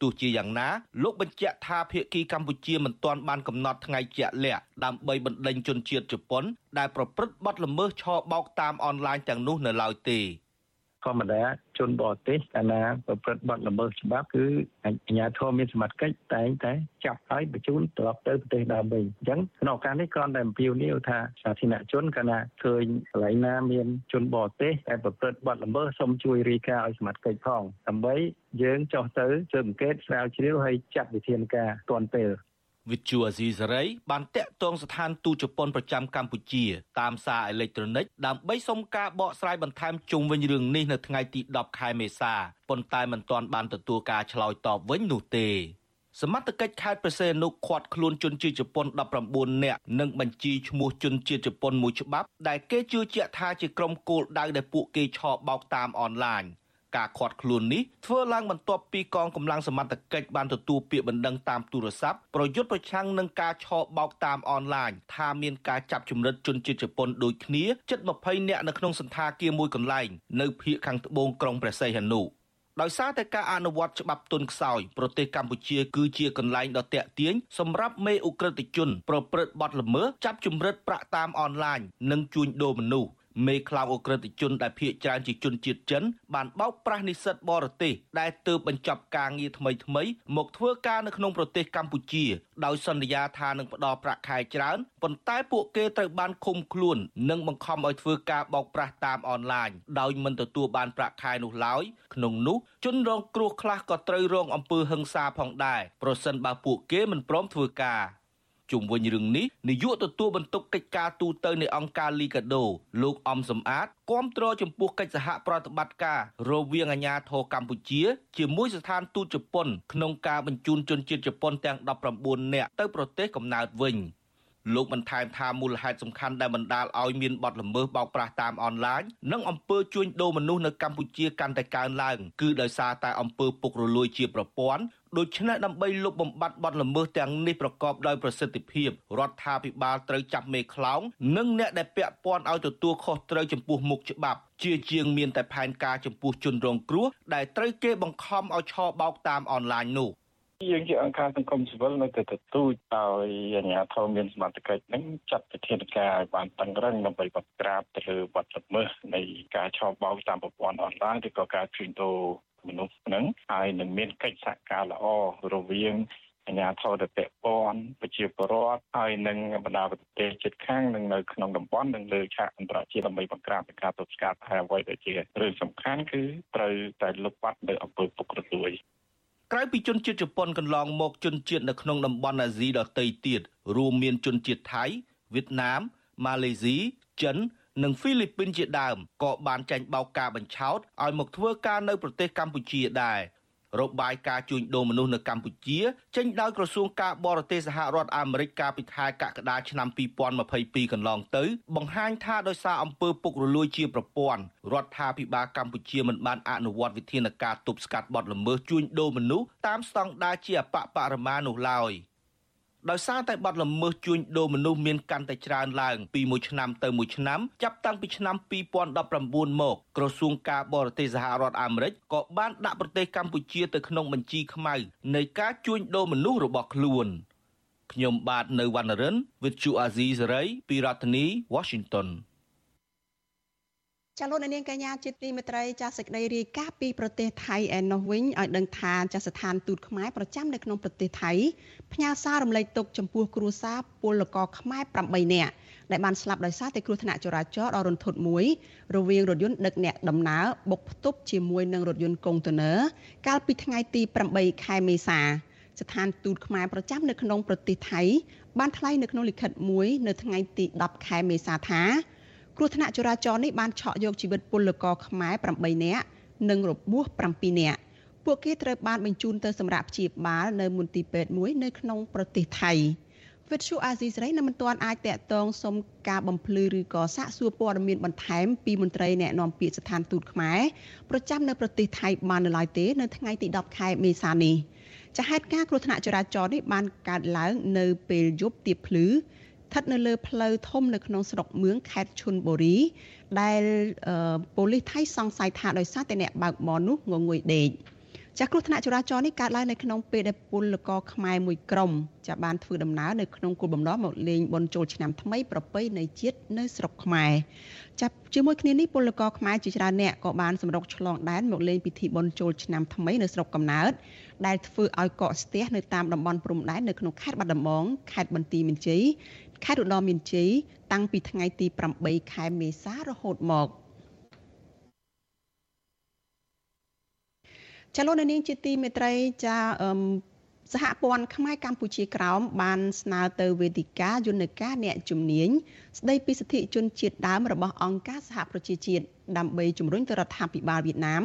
Speaker 9: ទោះជាយ៉ាងណាលោកបញ្ជាក់ថាភៀកគីកម្ពុជាមិនទាន់បានកំណត់ថ្ងៃជាក់លាក់ដើម្បីបណ្ដេញជនជាតិជប៉ុនដែលប្រព្រឹត្តបទល្មើសឆបោកតាមអនឡាញទាំងនោះនៅឡើយទេ។
Speaker 10: ធម្មតាជនបរទេសកាលណាប្រព្រឹត្តបទល្មើសច្បាប់គឺអាជ្ញាធរមានសមត្ថកិច្ចតែងតែចាប់ហើយបញ្ជូនត្រឡប់ទៅប្រទេសដើមវិញអញ្ចឹងក្នុងឱកាសនេះគ្រាន់តែអំពាវនាវថាសាធារណជនកាលណាឃើញកន្លែងណាមានជនបរទេសដែលប្រព្រឹត្តបទល្មើសសូមជួយរាយការណ៍ឲ្យសមត្ថកិច្ចផងដើម្បីយើងចោះទៅស៊ើបអង្កេតស្រាវជ្រាវហើយចាត់វិធានការទាន់ពេល
Speaker 9: វិទ្យុអាស៊ីសេរីបានតាក់ទងស្ថានទូតជប៉ុនប្រចាំកម្ពុជា តាមសារអេឡិចត្រូនិកដើម្បីសុំការបកស្រាយបន្ថែមជុំវិញរឿងនេះនៅថ្ងៃទី10ខែមេសាប៉ុន្តែមិនទាន់បានទទួលការឆ្លើយតបវិញនោះទេសមត្ថកិច្ចខេត្តប្រសេនុឃាត់ខ្លួនជនជាតិជប៉ុន19នាក់និងបញ្ជីឈ្មោះជនជាតិជប៉ុនមួយច្បាប់ដែលគេជឿជាក់ថាជាក្រុមគោលដៅដែលពួកគេឆបោកតាមអនឡាញ ការឃាត់ខ្លួននេះធ្វើឡើងបន្ទាប់ពីកងកម្លាំងសមត្ថកិច្ចបានទទួលពាក្យបណ្ដឹងតាមទូរស័ព្ទប្រយុទ្ធប្រឆាំងនឹងការឆបោកតាមអនឡាញថាមានការចាប់ជំរិតជនជាតិជប៉ុនដូចគ្នាជិត20នាក់នៅក្នុងសន្តាគារមួយកន្លែងនៅភូមិខាងត្បូងក្រុងព្រះសីហនុដោយសារតែការអនុវត្តច្បាប់ទុនខ្សោយប្រទេសកម្ពុជាគឺជាកន្លែងដ៏តាក់ទាញសម្រាប់មេឧក្រិដ្ឋជន ប្រព្រឹត្តបទល្មើសចាប់ជំរិតប្រាក់តាមអនឡាញនិងជួញដូរមនុស្ស មេខ្លោងអ ுக ្រិតជនដែលភៀសច្រើនជាជនជាតិចិនបានបោកប្រាស់និស្សិតបរទេសដែលទើបបញ្ចប់ការងារថ្មីថ្មីមកធ្វើការនៅក្នុងប្រទេសកម្ពុជាដោយសន្យាថានឹងផ្ដល់ប្រាក់ខែច្រើនប៉ុន្តែពួកគេត្រូវបានឃុំខ្លួន និងបង្ខំឲ្យធ្វើការបោកប្រាស់តាមអនឡាញដោយមិនទទួលបានប្រាក់ខែនោះឡើយក្នុងនោះជនរងគ្រោះខ្លះក៏ត្រូវរងអំពើហិង្សាផងដែរប្រសិនបើពួកគេមិនព្រមធ្វើការ ជុំវិញរឿងនេះនាយកទទួលបន្ទុកកិច្ចការទូតទៅនៃអង្គការលីកាដូលោកអំសំអាតគាំទ្រចំពោះកិច្ចសហប្រតិបត្តិការរវាងអាជ្ញាធរកម្ពុជា ជាមួយស្ថានទូតជប៉ុនក្នុងការបញ្ជូនជនជាតិជប៉ុនទាំង19នាក់ទៅប្រទេសកំណើតវិញ។លោកបន្ថែមថាមូលហេតុសំខាន់ដែលបណ្ដាលឲ្យមានបទល្មើសបោកប្រាស់តាមអនឡាញនិងអំពើជួញដូរមនុស្សនៅកម្ពុជាកាន់តែកើនឡើងគឺដោយសារតែអំពើពុករលួយជាប្រព័ន្ធ ដូច្នេះដើម្បីលុបបំបាត់បទល្មើសទាំងនេះប្រកបដោយប្រសិទ្ធភាពរដ្ឋាភិបាលត្រូវចាប់មេខ្លោងនិងអ្នកដែលពាក់ព័ន្ធឲ្យទទួលខុសត្រូវចំពោះមុខច្បាប់ជាជាងមានតែផែនការចំពោះជនរងគ្រោះដែលត្រូវគេបង្ខំឲ្យឆបោកតាមអនឡាញនោះ
Speaker 7: យើងជាអង្គការសង្គមស៊ីវិលនៅតែទទូចឲ្យអាជ្ញាធរមានសមត្ថកិច្ចនឹងចាត់វិធានការឲ្យបានតឹងរឹងដើម្បីបង្ក្រាបទៅលើបទល្មើសនៃការឆបោកតាមប្រព័ន្ធអនឡាញឬក៏ការជួញដូរ មនុស្សហ្នឹងហើយនឹងមានកិច្ចសហការល្អរវាងអាជ្ញាធរដែលពាក់ព័ន្ធប្រជាពលរដ្ឋហើយនឹងបណ្ដាប្រទេសជិតខាងនិងនៅក្នុងតំបន់និងលើឆាកអន្តរជាតិដើម្បីបង្ក្រាបការទប់ស្កាត់ហើយអ្វីដែលជារឿងសំខាន់គឺត្រូវតែលុបបាត់នៅអំពើពុករលួយ
Speaker 9: ក្រៅពីជនជាតិជប៉ុនកន្លងមកជនជាតិនៅក្នុងតំបន់អាស៊ីដទៃទៀតរួមមានជនជាតិថៃវៀតណាមម៉ាឡេស៊ីចិន និងហ្វីលីពីនជាដើមក៏បានចាញ់បោកការបញ្ឆោតឲ្យមកធ្វើការនៅប្រទេសកម្ពុជាដែររបាយការណ៍ជួញដូរមនុស្សនៅកម្ពុជាចេញដោយក្រសួងការបរទេសសហរដ្ឋអាមេរិកកាលពីខែកក្កដាឆ្នាំ2022កន្លងទៅ បង្ហាញថាដោយសារអំពើពុករលួយជាប្រព័ន្ធរដ្ឋាភិបាលកម្ពុជាមិនបានអនុវត្តវិធានការទប់ស្កាត់បទល្មើសជួញដូរមនុស្សតាមស្តង់ដារជាអបបរមានោះឡើយ។ ដោយសារតែបាត់ល្មើសជួញដូរមនុស្សមានកាន់តែច្រើនឡើងពីមួយឆ្នាំទៅមួយឆ្នាំចាប់តាំងពីឆ្នាំ2019មកក្រសួងការបរទេសសហរដ្ឋអាមេរិកក៏បានដាក់ប្រទេសកម្ពុជាទៅក្នុងបញ្ជីខ្មៅនៃការជួញដូរមនុស្សរបស់ខ្លួនខ្ញុំបាទនៅវណ្ណរិន With Chu Azizi Saray ពីរដ្ឋធានី Washington
Speaker 1: ចាលោកនាងកញ្ញាជាទីមេត្រីចាសសេចក្តីរាយការណ៍ពីប្រទេសថៃឯណោះវិញឲ្យដឹងថាចាសស្ថានទូតខ្មែរប្រចាំនៅក្នុងប្រទេសថៃផ្ញើសាររំលែកទុកចំពោះគ្រួសារពលករខ្មែរ8នាក់ដែលបានស្លាប់ដោយសារតែគ្រោះថ្នាក់ចរាចរណ៍ដ៏រន្ធត់មួយរវាងរថយន្តដឹកអ្នកដំណើរបុកផ្ទុកជាមួយនឹងរថយន្តកុងតឺន័រកាលពីថ្ងៃទី8ខែមេសាស្ថានទូតខ្មែរប្រចាំនៅក្នុងប្រទេសថៃបានថ្លែងនៅក្នុងលិខិតមួយនៅថ្ងៃទី10ខែមេសាថា គ្រោះថ្នាក់ចរាចរណ៍នេះបានឆក់យកជីវិតពលករខ្មែរ8នាក់និងរបួស7នាក់ពួកគេត្រូវបានបញ្ជូនទៅសម្រាប់ព្យាបាលនៅមន្ទីរពេទ្យមួយនៅក្នុងប្រទេសថៃវិទ្យុអាស៊ីសេរីនៅមិនទាន់អាចតាក់ទងសុំការបំភ្លឺឬក៏សាកសួរព័ត៌មានបន្ថែមពីមន្ត្រីអ្នកណែនាំពាក្យស្ថានទូតខ្មែរប្រចាំនៅប្រទេសថៃបាននៅឡើយទេនៅថ្ងៃទី10ខែមេសានេះចាហេតុការណ៍គ្រោះថ្នាក់ចរាចរណ៍នេះបានកើតឡើងនៅពេលយប់ទៀបភ្លឺ ស្ថិតនៅលើផ្លូវធំនៅក្នុងស្រុកមឿងខេត្តឈុនបុរីដែលប៉ូលីសថៃសង្ស័យថាដោយសារតែអ្នកបើកបរនោះងងុយដេកចាស់គ្រោះថ្នាក់ចរាចរណ៍នេះកើតឡើងនៅក្នុងពេលដែលពលករខ្មែរមួយក្រុមចាបានធ្វើដំណើរនៅក្នុងគោលបំណងមកលេងបុណ្យចូលឆ្នាំថ្មីប្រពៃណីជាតិនៅស្រុកខ្មែរចាប់ជាមួយគ្នានេះពលករខ្មែរជាច្រើនអ្នកក៏បានសម្រុកឆ្លងដែនមកលេងពិធីបុណ្យចូលឆ្នាំថ្មីនៅស្រុកកំណើតដែលធ្វើឲ្យកកស្ទះនៅតាមតំបន់ព្រំដែននៅក្នុងខេត្តបាត់ដំបងខេត្តបន្ទាយមានជ័យ ខេត្តឧត្តរមានជ័យតាំងពីថ្ងៃទី8ខែមេសារហូតមកចលនានាងជាទីមេត្រីចាអឺសហព័ន្ធខ្មែរកម្ពុជាក្រោមបានស្នើទៅវេទិកាយន្តការអ្នកជំនាញស្ដីពីសិទ្ធិជនជាតិដើមរបស់អង្គការសហប្រជាជាតិដើម្បីជំរុញទៅរដ្ឋាភិបាលវៀតណាម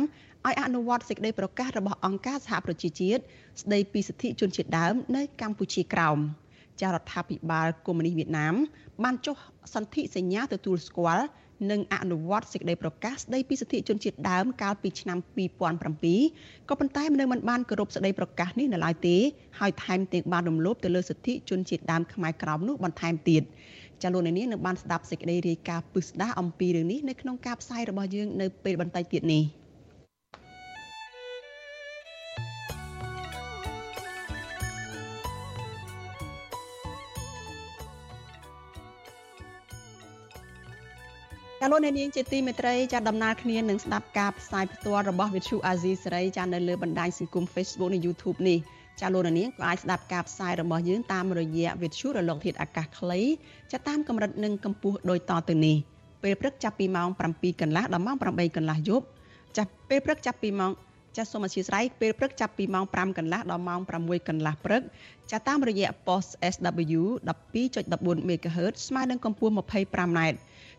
Speaker 1: ឲ្យអនុវត្តសេចក្តីប្រកាសរបស់អង្គការសហប្រជាជាតិស្ដីពីសិទ្ធិជនជាតិដើមនៅកម្ពុជាក្រោម។ ចារដ្ឋាភិបាលកុម្មុយនីសវៀតណាមបានចុះសន្ធិសញ្ញាទទួលស្គាល់និងអនុវត្តសេចក្តីប្រកាសស្តីពីសិទ្ធិជនជាតិដើមកាលពីឆ្នាំ2007ក៏ប៉ុន្តែនៅមិនបានគោរពសេចក្តីប្រកាសនេះនៅឡើយទេហើយថែមទាំងបានរំលោភទៅលើសិទ្ធិជនជាតិដើមខ្មែរក្រោមនោះបន្ថែមទៀតចាលោកនាងនឹងបានស្ដាប់សេចក្តីរាយការណ៍ពិស្ដារអំពីរឿងនេះនៅក្នុងការផ្សាយរបស់យើងនៅពេលបន្តិចទៀតនេះ។ ចាលោកអ្នកនាងជាទីមេត្រីចាដំណើរគ្នានឹងស្ដាប់ការផ្សាយផ្ទាល់របស់ Vithu Azizi សេរីចានៅលើបណ្ដាញសង្គម Facebook និង YouTube នេះចាលោកអ្នកនាងក៏អាចស្ដាប់ការផ្សាយរបស់យើងតាមរយៈ Vithu រលកធាតុអាកាសខ្លីចាតាមកម្រិតនិងកម្ពស់ដូចតទៅនេះពេលព្រឹកចាប់ពីម៉ោង7កន្លះដល់ម៉ោង8កន្លះយប់ចាពេលព្រឹកចាប់ពីម៉ោង ចាសសូមអធិស្ឋានពេលព្រឹកចាប់ពីម៉ោង5កន្លះដល់ម៉ោង6កន្លះព្រឹកចាតាមរយៈ post SW 12.14 MHz ស្មើនឹងកម្ពស់ 25m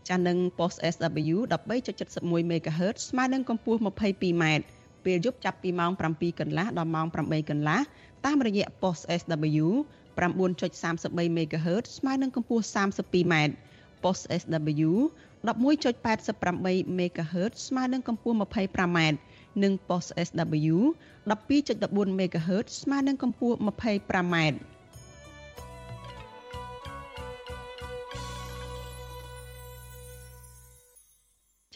Speaker 1: ចានឹង post SW 13.71 MHz ស្មើនឹងកម្ពស់ 22m ពេលយប់ចាប់ពីម៉ោង7កន្លះដល់ម៉ោង8កន្លះតាមរយៈ post SW 9.33 MHz ស្មើនឹងកម្ពស់ 32m post SW 11.88 MHz ស្មើនឹងកម្ពស់ 25m និង post SW 12.14 MHz ស្មើនឹងកម្ពស់ 25m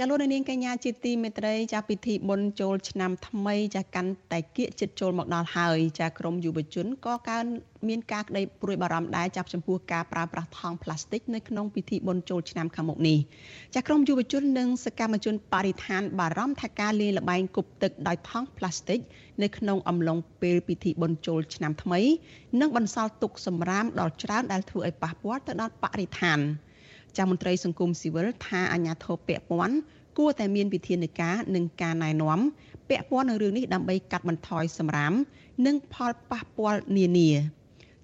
Speaker 1: ចាលោកនាងកញ្ញាជាទីមេត្រីចាពិធីបុណ្យចូលឆ្នាំថ្មីចាកាន់តែគៀកចិត្តចូលមកដល់ហើយចាក្រមយុវជនក៏កើនមានការក្តីព្រួយបារម្ភដែរចាប់ចំពោះការប្រើប្រាស់ថង់ប្លាស្ទិកនៅក្នុងពិធីបុណ្យចូលឆ្នាំខាងមុខនេះចាក្រមយុវជននិងសកម្មជនបរិស្ថានបារម្ភថាការលេងល្បែងគប់ទឹកដោយថង់ប្លាស្ទិកនៅក្នុងអំឡុងពេលពិធីបុណ្យចូលឆ្នាំថ្មីនឹងបន្សល់ទុកសម្រាមដល់ច្រើនដែលធ្វើឲ្យប៉ះពាល់ទៅដល់បរិស្ថាន។ ចាមន្ត្រីសង្គមស៊ីវិលថាអាញាធរពាក់ព័ន្ធគួរតែមានវិធានការនិងការណែនាំពាក់ព័ន្ធនឹងរឿងនេះដើម្បីកាត់បន្ថយសម្រាម និងផលប៉ះពាល់នានា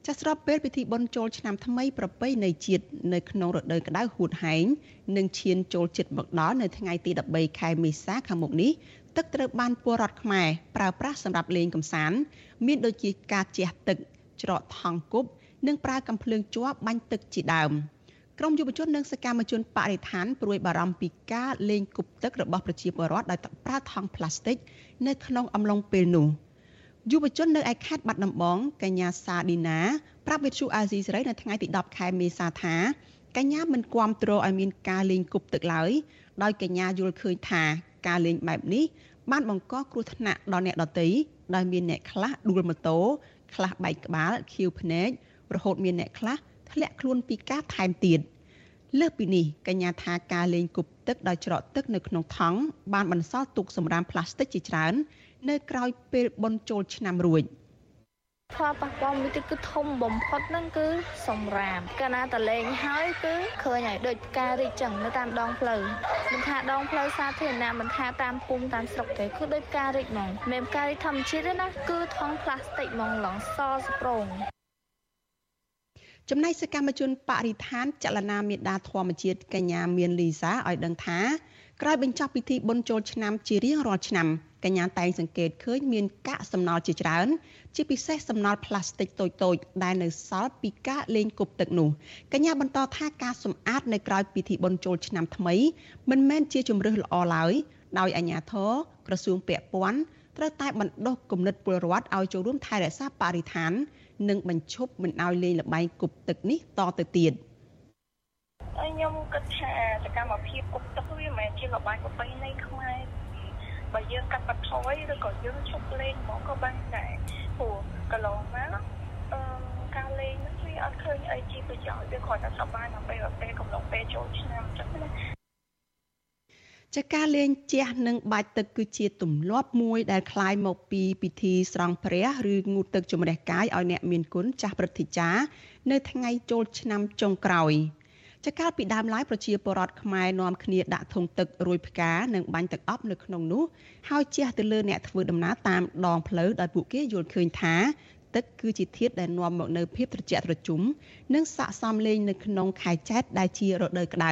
Speaker 1: ចាស់ស្របពេលពិធីបុណ្យចូលឆ្នាំថ្មីប្រពៃណីជាតិនៅក្នុងរដូវក្តៅហួតហែងនិងឈានចូលចិត្តមកដល់នៅថ្ងៃទី13ខែមេសាខាងមុខនេះទឹកត្រូវបានពលរដ្ឋខ្មែរប្រើប្រាស់សម្រាប់លេងកម្សាន្តមានដូចជាការជះទឹកច្រកថង់គប់និងប្រើកាំភ្លើងជ័របាញ់ទឹកជាដើម។ ក្រមយុវជននិងសកម្មជនបរិស្ថានព្រួយបារម្ភពីការលេងគប់ទឹករបស់ប្រជាពលរដ្ឋដោយប្រើថង់ប្លាស្ទិកនៅក្នុងអំឡុងពេលនោះយុវជននៅឯខេត្តបាត់ដំបងកញ្ញាសាឌីណាប្រាប់វិទ្យុអាស៊ីសេរីនៅថ្ងៃទី10ខែមេសាថាកញ្ញាមិនគាំទ្រឲ្យមានការលេងគប់ទឹកឡើយដោយកញ្ញាយល់ឃើញថាការលេងបែបនេះបានបង្កគ្រោះថ្នាក់ដល់អ្នកដទៃដោយមានអ្នកខ្លះដួលម៉ូតូខ្លះបែកក្បាលខៀវភ្នែករហូតមានអ្នកខ្លះ ធ្លាក់ខ្លួនពីការថែមទៀតលើសពីនេះកញ្ញាថាការលេងគប់ទឹកដោយច្រកទឹកនៅក្នុងថង់បានបន្សល់ទុកសម្រាមផ្លាស្ទិកជាច្រើន នៅក្រោយពេលបុណ្យចូលឆ្នាំរួច
Speaker 11: ផលប៉ះពាល់មួយទៀតគឺធំបំផុតហ្នឹងគឺសម្រាមកាលណាតលេងហើយគឺឃើញហើយដូចការរីកចឹងនៅតាមដងផ្លូវមិនថាដងផ្លូវសាធារណៈមិនថាតាមភូមិតាមស្រុកទេគឺដូចការរីកហ្មងមិនការរីកធម្មជាតិទេណាគឺថង់ផ្លាស្ទិកហ្មងឡងសស្ប្រង
Speaker 1: ចំណែកសកម្មជនបរិស្ថានចលនាមេដាធម្មជាតិកញ្ញាមានលីសាឲ្យដឹងថាក្រោយបញ្ចប់ពិធីបុណ្យចូលឆ្នាំជារៀងរាល់ឆ្នាំកញ្ញាតែងសង្កេតឃើញមានកាកសំណល់ជាច្រើន ជាពិសេសសំណល់ផ្លាស្ទិកតូចៗដែលនៅសល់ពីការលេងគប់ទឹកនោះកញ្ញាបន្តថាការសម្អាតនៅក្រៅពិធីបុណ្យចូលឆ្នាំថ្មី មិនមែនជាជំរើសល្អឡើយដោយអាជ្ញាធរក្រសួងពាក់ព័ន្ធត្រូវតែបណ្ដុះគំនិតពលរដ្ឋឲ្យចូលរួមថែរក្សាបរិស្ថាន និងបញ្ឈប់មិនឲ្យលេងល្បែងគប់ទឹកនេះតទៅទៀត
Speaker 11: ខ្ញុំគិតថាសកម្មភាពគប់ទឹកវាមិនមែនជាល្បែងប្រពៃណីខ្មែរបើយើងកាត់បន្ថយឬក៏យើងឈប់លេងហ្មងក៏បានដែរព្រោះកន្លងមកអឺការលេងនេះវាអត់ឃើញអីជាប្រយោជន៍វាគ្រាន់តែសប្បាយដើម្បីពេលកំឡុងពេលចូលឆ្នាំអញ្ចឹងណា
Speaker 1: ចាការលេងជះនិងបាច់ទឹកគឺជាទម្លាប់មួយដែលคล้ายមកពីពិធីស្រង់ព្រះឬងូតទឹកជំរះកាយឲ្យអ្នកមានគុណចាស់ព្រឹទ្ធាចារ្យនៅថ្ងៃចូលឆ្នាំចុងក្រោយចាកាលពីដើមឡើយប្រជាពលរដ្ឋខ្មែរនាំគ្នាដាក់ធុងទឹករួយផ្កានិងបាញ់ទឹកអប់នៅក្នុងនោះហើយជះទៅលើអ្នកធ្វើដំណើរតាមដងផ្លូវដោយពួកគេយល់ឃើញថាទឹកគឺជាធាតុដែលនាំមកនូវភាពត្រជាក់ត្រជុំនិងស័ក្តិសមលេងនៅក្នុងខែចែកដែលជារដូវក្តៅ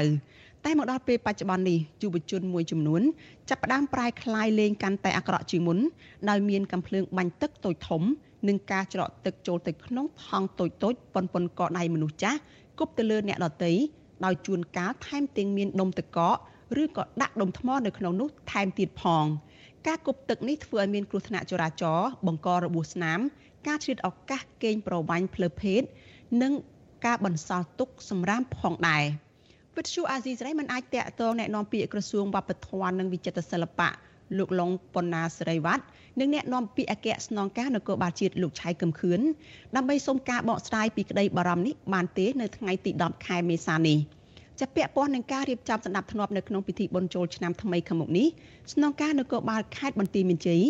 Speaker 1: តែមកដល់ពេលបច្ចុប្បន្ននេះយុវជនមួយចំនួនចាប់ផ្ដើមប្រែក្លាយលេងកាន់តែអាក្រក់ជាងមុនដោយមានកំភ្លើងបាញ់ទឹកតូចធំនិងការច្រកទឹកចូលទៅក្នុងថង់តូចតូចប៉ុនប៉ុនកដៃមនុស្សចាស់គប់ទៅលើអ្នកដទៃដោយជួនកាលថែមទាំងមានដុំទឹកកកឬក៏ដាក់ដុំថ្មនៅក្នុងនោះថែមទៀតផងការគប់ទឹកនេះធ្វើឲ្យមានគ្រោះថ្នាក់ចរាចរណ៍បង្ករបួសស្នាម ការឆ្លៀតឱកាសកេងប្រវ័ញ្ចផ្លូវភេទនិងការបន្សល់ទុកសម្រាមផងដែរ។ វិទ្យុអាស៊ីសេរីមិនអាចតាក់ទងแนะនាំពាក្យក្រសួងវប្បធម៌និងវិចិត្រសិល្បៈលោកឡុងប៉ុណ្ណាសេរីវត្តនិងអ្នកនាំពាក្យអគ្គស្នងការនគរបាលជាតិលោកឆៃកឹមខឿនដើម្បីសូមការបកស្រាយពីក្តីបារម្ភនេះបានទេនៅថ្ងៃទី10ខែមេសានេះ ចាប់ពាក់ព័ន្ធនឹងការរៀបចំស្ដាប់ធ្នាប់នៅក្នុងពិធីបុណ្យចូលឆ្នាំថ្មីខាងមុខនេះស្នងការនគរបាលខេត្តបន្ទាយមានជ័យ